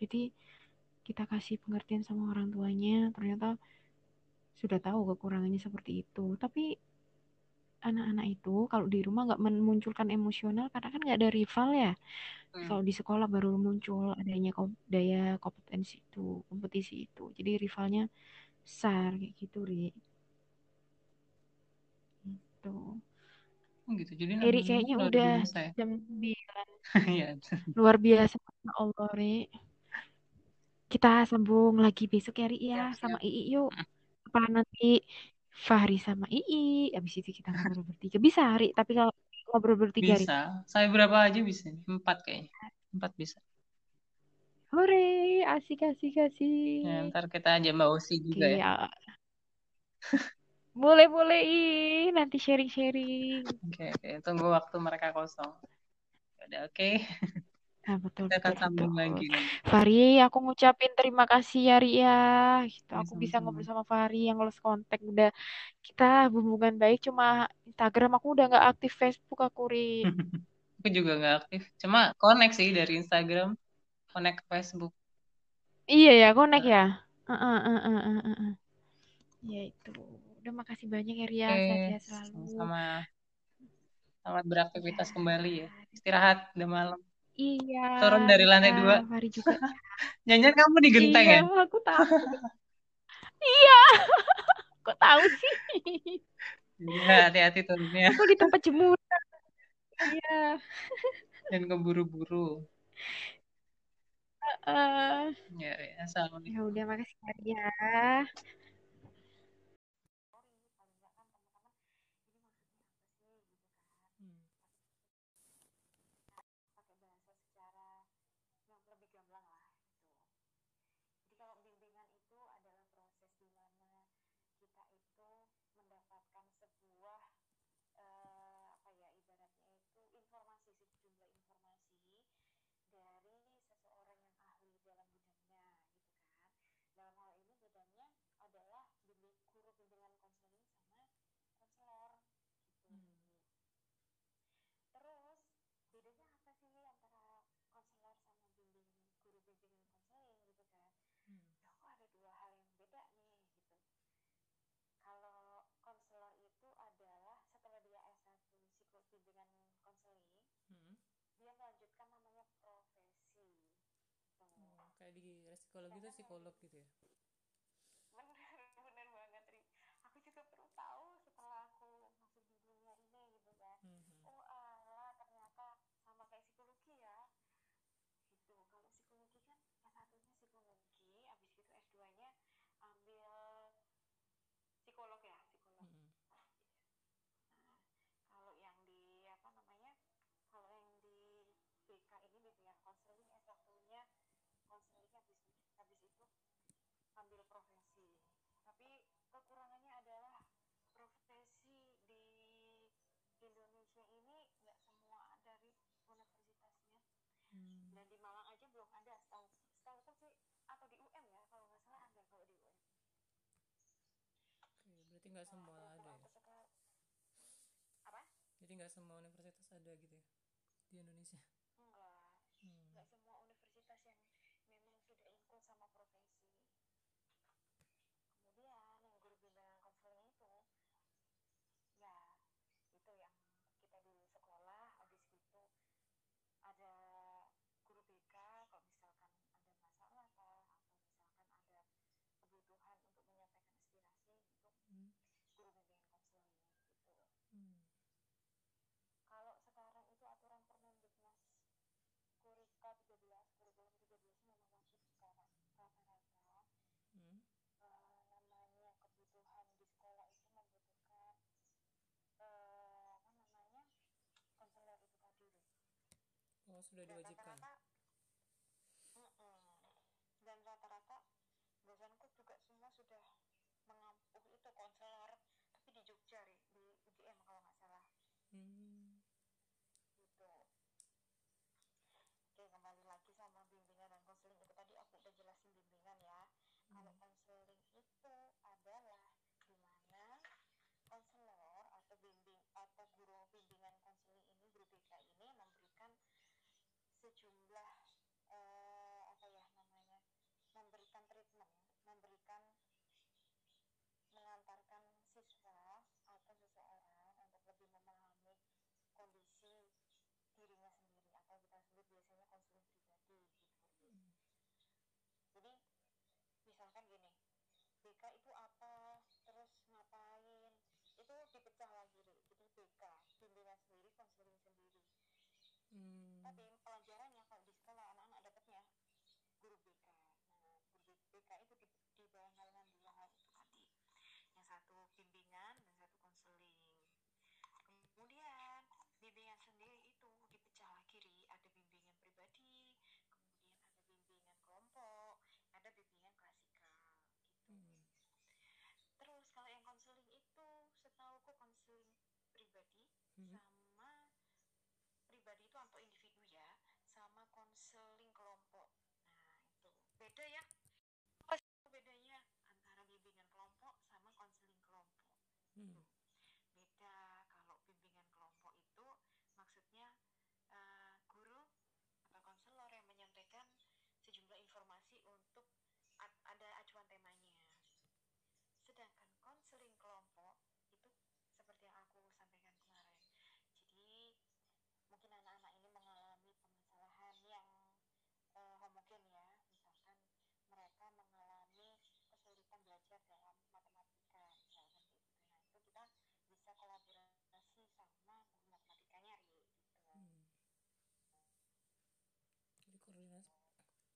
Jadi kita kasih pengertian sama orang tuanya, ternyata sudah tahu kekurangannya seperti itu. Tapi anak-anak itu kalau di rumah nggak memunculkan emosional karena kan nggak ada rival ya. Hmm. Kalau di sekolah baru muncul adanya kom- daya kompetensi itu, kompetisi itu. Jadi rivalnya besar kayak gitu, Ri. Gitu. Oh, gitu. Jadi Eri kayaknya udah biasa ya. jam 9. Iya. Luar biasa. Ya Allah, Ri. Kita sambung lagi besok ya, Ri ya. Siap, Sama. Ii yuk. Apa nanti Fahri sama Ii. Habis itu kita ngobrol bertiga. Bisa, Ri. Tapi kalau ngobrol bertiga, Ri. Bisa. Saya berapa aja bisa? Empat kayaknya. Empat bisa. Hore, asik, asik, Ya, asik. ntar kita aja Mbak Usi juga Oke, ya. ya. Boleh, boleh, Ii. Nanti sharing-sharing. Oke, oke. Tunggu waktu mereka kosong. Udah oke. Nah, betul, Kita akan betul, sambung betul. lagi nanti. Fahri, aku ngucapin terima kasih ya, Ri ya. Gitu, Ya, aku bisa sama-sama. ngobrol sama Fahri yang lost kontak. Udah kita hubungan baik, cuma Instagram aku udah nggak aktif Facebook aku, Ri. Aku juga nggak aktif. Cuma connect sih dari Instagram, connect ke Facebook. Iya ya, connect Nah, ya. Heeh, heeh, heeh, heeh, heeh. Ya itu. Udah makasih banyak ya, Ria. oke. Sehat-sehat selalu. Sama-sama. Selamat beraktivitas Ya. kembali ya. Istirahat, udah malam. Iya, Turun dari lantai iya, dua. Fahri juga. Nyanyian kamu di genteng Iya, ya? aku takut. Iya, kok tahu sih? ya hati-hati turunnya Aku di tempat jemuran. Iya. dan keburu-buru Eh, ya, ya assalamualaikum ya udah makasih ya. Hmm. pakai bahasa secara yang lebih gamblang lah gitu. Jadi kalau bimbingan itu adalah proses di mana kita itu mendapatkan sebuah eh, apa ya ibaratnya itu informasi sejumlah informasi dari seseorang yang ahli dalam bidangnya gitu kan. Dalam hal ini bedanya adalah bimbing, guru bimbingan konseling sama konselor gitu. Hmm. Terus bedanya apa sih antara konselor sama bimbing guru bimbingan konseling gitu kan? Hmm. Loh, kok ada dua hal yang beda nih gitu. Kalau konselor itu adalah setelah dia S1 siklus bimbingan konseling, Hmm. dia melanjutkan namanya profesi. Tuh. Oh, kayak di psikolog itu psikolog gitu ya Bener, bener banget, Ri. Aku juga perlu tahu setelah aku masuk di dunia ini gitu kan. Hmm. Oh alah, ternyata sama kayak psikologi ya. Gitu. Kalau psikologi kan S1-nya psikologi, habis itu S2-nya ambil psikolog ya, psikolog. Hmm. Nah, kalau yang di apa namanya? Kalau yang di BK ini bimbingan konseling S1-nya konseling habis habis itu ambil profesi. Tapi kekurangannya adalah profesi di Indonesia ini nggak semua dari universitasnya Hmm. dan di Malang aja belum ada setahu setahu sih atau di UM ya kalau nggak salah ada kalau di UM Oke, berarti nggak Nah, semua berhubung ada ya aku apa jadi nggak semua universitas ada gitu ya di Indonesia enggak Hmm. nggak semua universitas sudah include sama profesi kemudian yang guru bimbingan konseling itu ya itu yang kita dulu sekolah habis gitu ada guru BK kalau misalkan ada masalah kah atau misalkan ada kebutuhan untuk menyampaikan aspirasi itu Hmm. guru bimbingan konseling gitu Hmm. kalau sekarang itu aturan Permendiknas Kurika 13 kurikulum 13 memang wajib sekarang rata-rata Hmm. eh, namanya kebutuhan di sekolah itu membutuhkan eh, apa namanya konselor itu tadi deh oh sudah dan diwajibkan rata-rata Mm-mm. dan rata-rata dosenku juga semua sudah mengampuh itu konselor tapi di Jogja di UGM kalau nggak salah Hmm. gitu oke kembali lagi sama bimbingan dan konseling itu tadi aku udah jelasin bimbingan ya kalau Hmm. konseling itu adalah di mana konselor atau bimbing atau guru bimbingan konseling ini guru BK ini memberikan sejumlah eh, apa ya namanya memberikan treatment memberikan mengantarkan siswa atau seseorang untuk lebih memahami kondisi dirinya sendiri atau kita sebut biasanya konseling pribadi gitu. Jadi misalkan gini, BK itu apa, terus ngapain, itu dipecah lagi. Jadi BK, bimbingan sendiri, konseling sendiri. Hmm. Tapi pelajarannya kalau di sekolah anak-anak dapatnya guru BK. Nah, guru BK itu di, di bawah naungan dua hal itu tadi. Yang satu bimbingan dan satu konseling. Kemudian bimbingan sendiri itu dipecah lagi Ri. Ada bimbingan pribadi, kemudian ada bimbingan kelompok, ada bimbingan klasikal gitu. Hmm. Terus kalau yang konseling itu setauku konseling pribadi Hmm. sama pribadi itu atau individu ya, sama konseling kelompok. Nah, itu beda ya.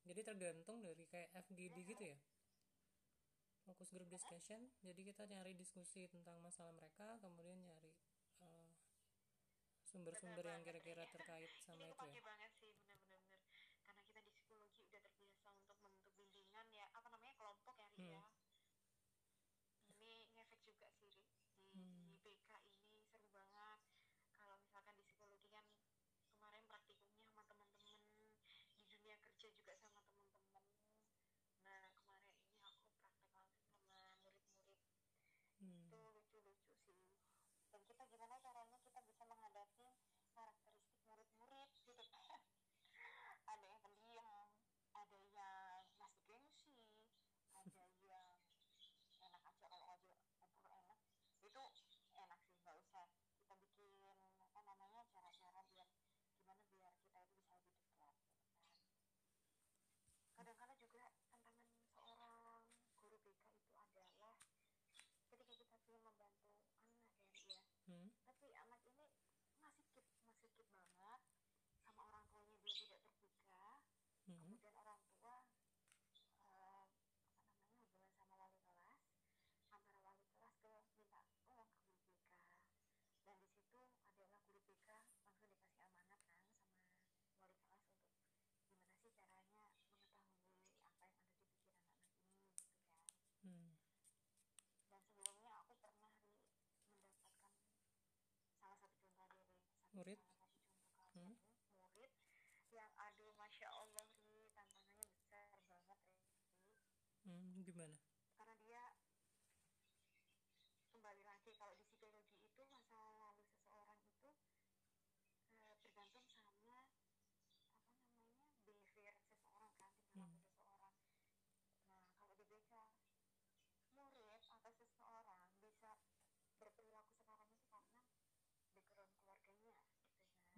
jadi tergantung dari kayak FGD gitu ya. Fokus group discussion. Jadi kita nyari diskusi tentang masalah mereka kemudian nyari uh, sumber-sumber yang kira-kira terkait sama itu ya. banget sih benar-benar karena kita di psikologi udah terbiasa untuk membentuk bimbingan ya apa namanya kelompok ya Ria ya. hmm. hmm. tapi anak ini masih keep masih keep banget sama orang tuanya dia tidak terbuka hmm. kemudian murid. Hmm? murid yang aduh masya allah ini tantangannya besar banget ini hmm, gimana?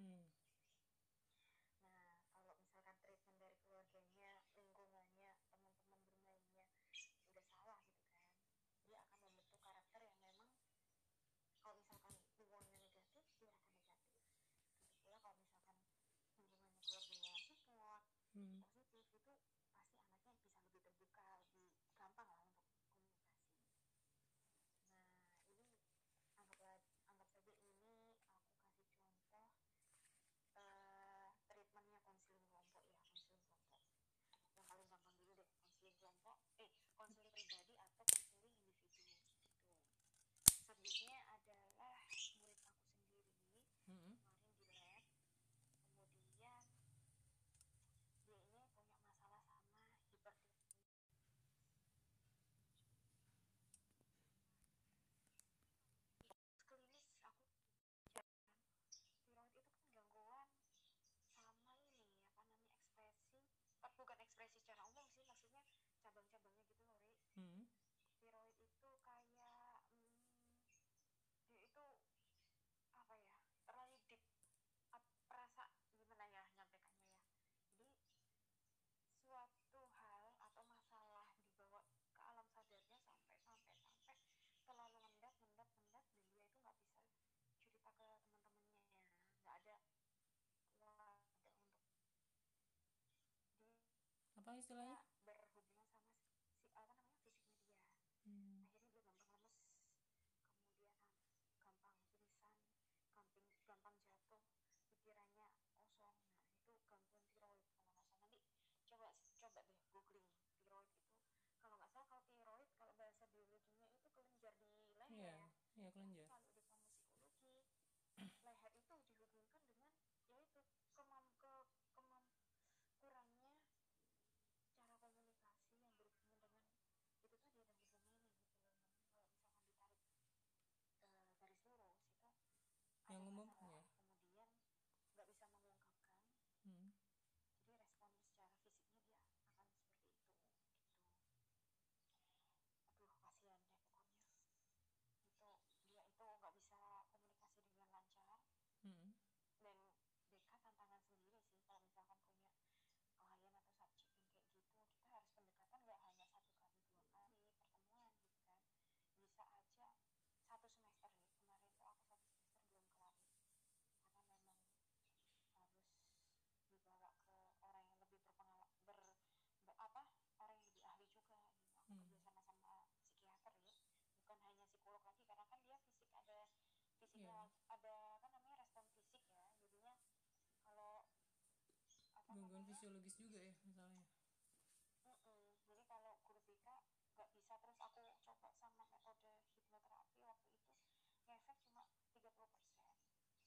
Mm. Jadinya adalah murid aku sendiri mm -hmm. kemarin di lab kemudian dia ini punya masalah sama hipertensi klinis aku jalan tiroid itu kan gangguan sama ini apa namanya ekspresi eh, bukan ekspresi secara umum sih maksudnya cabang-cabangnya gitu loh Mm -hmm. apa istilahnya? Berhubungan sama si apa namanya fisik media, hmm. akhirnya dia gampang lemes kemudian gampang pingsan gampang gampang jatuh pikirannya kosong. Nah itu gangguan tiroid. Kalau nggak salah nanti coba coba deh googling tiroid itu. Kalau nggak salah kalau tiroid kalau bahasa biologinya itu kelenjar di leher yeah, ya. yeah, kelenjar. Kalau ada ada apa namanya respon fisik ya. Jadinya kalau apa gangguan fisiologis juga ya misalnya. Mm-mm. jadi kalau guru BK nggak bisa terus aku coba sama metode hipnoterapi waktu itu ngefek cuma 30%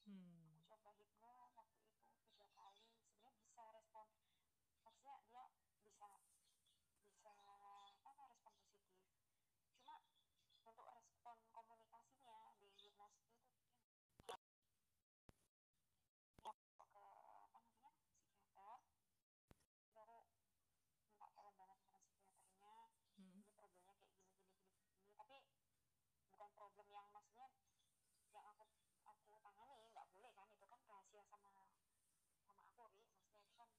hmm. Aku coba hipno waktu itu tiga kali sebenarnya bisa respon maksudnya dia bisa bisa apa respon positif cuma untuk respon komunikasinya di hipnosis itu dia nggak ke apa namanya psikiater baru minta tolong banget sama psikiaternya hmm ini problemnya kayak gini gini gini gini tapi bukan problem yang maksudnya yang aku aku tangani nggak boleh kan itu kan rahasia sama sama aku ri maksudnya itu kan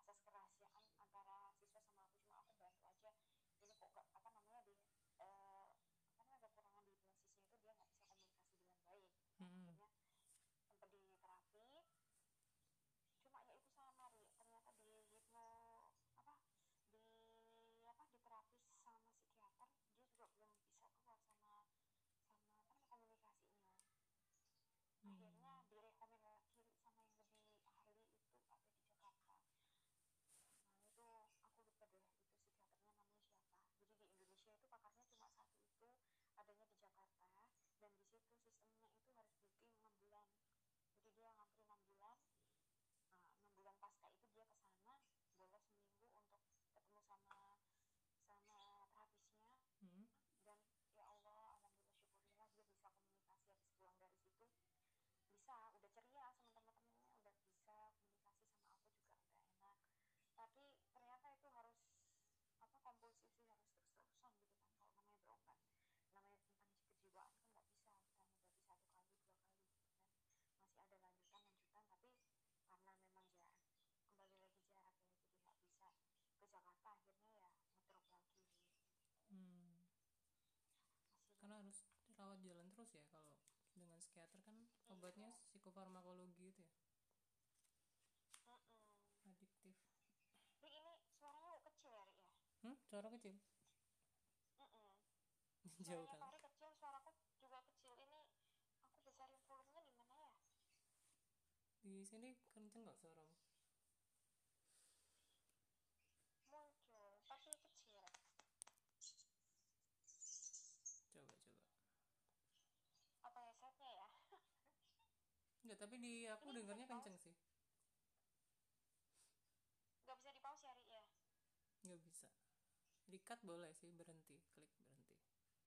asas kerahasiaan antara siswa sama aku cuma aku bantu aja ini kok gak, apa namanya di eh, apa namanya kekurangan di hipnosisnya itu dia nggak bisa komunikasi dengan baik Hmm. akhirnya sempat di terapi cuma ya itu sama ri ternyata di hipno apa di apa di terapis sama psikiater dia juga belum bisa keluar sama sama apa namanya komunikasinya Hmm. akhirnya direkomend lagi sama yang lebih ahli itu ada di Jakarta nah itu aku lupa deh itu psikiaternya namanya siapa jadi di Indonesia itu pakarnya cuma satu itu adanya di Jakarta dan di situ sistemnya itu harus booking 6 bulan. Jadi dia ngantri 6 bulan. Nah 6 bulan pasca itu dia ke sana boleh seminggu untuk ketemu sama sama terapisnya hmm. Dan ya Allah alhamdulillah syukurillah dia bisa komunikasi habis pulang dari situ. Bisa udah ceria sama teman-temannya udah bisa komunikasi sama aku juga udah enak tapi ternyata itu harus apa kompulsif sih harus terus-terusan gitu kan kalau namanya berobat namanya tentang kejiwaan kan nggak bisa kita ngobati satu kali dua kali gitu kan masih ada lanjutan lanjutan tapi karena memang ya kembali lagi jaraknya jadi nggak bisa ke Jakarta akhirnya ya ngedrop lagi hmm masih karena harus rawat jalan terus ya kalau dengan psikiater kan obatnya psikofarmakologi itu ya? Mm-mm. adiktif. Ri, ini suaranya kok kecil ya Ri ya? Hmm? Suara kecil? Mm-mm. jauh suaranya kan Fahri kecil suaraku juga kecil. Ini aku besarin volumenya di mana ya? Di sini kenceng nggak suaramu muncul tapi kecil coba coba apa headsetnya ya Enggak, tapi di aku Ini dengarnya kenceng sih. Nggak bisa di pause ya Ri ya? Nggak bisa. Di cut boleh sih berhenti klik berhenti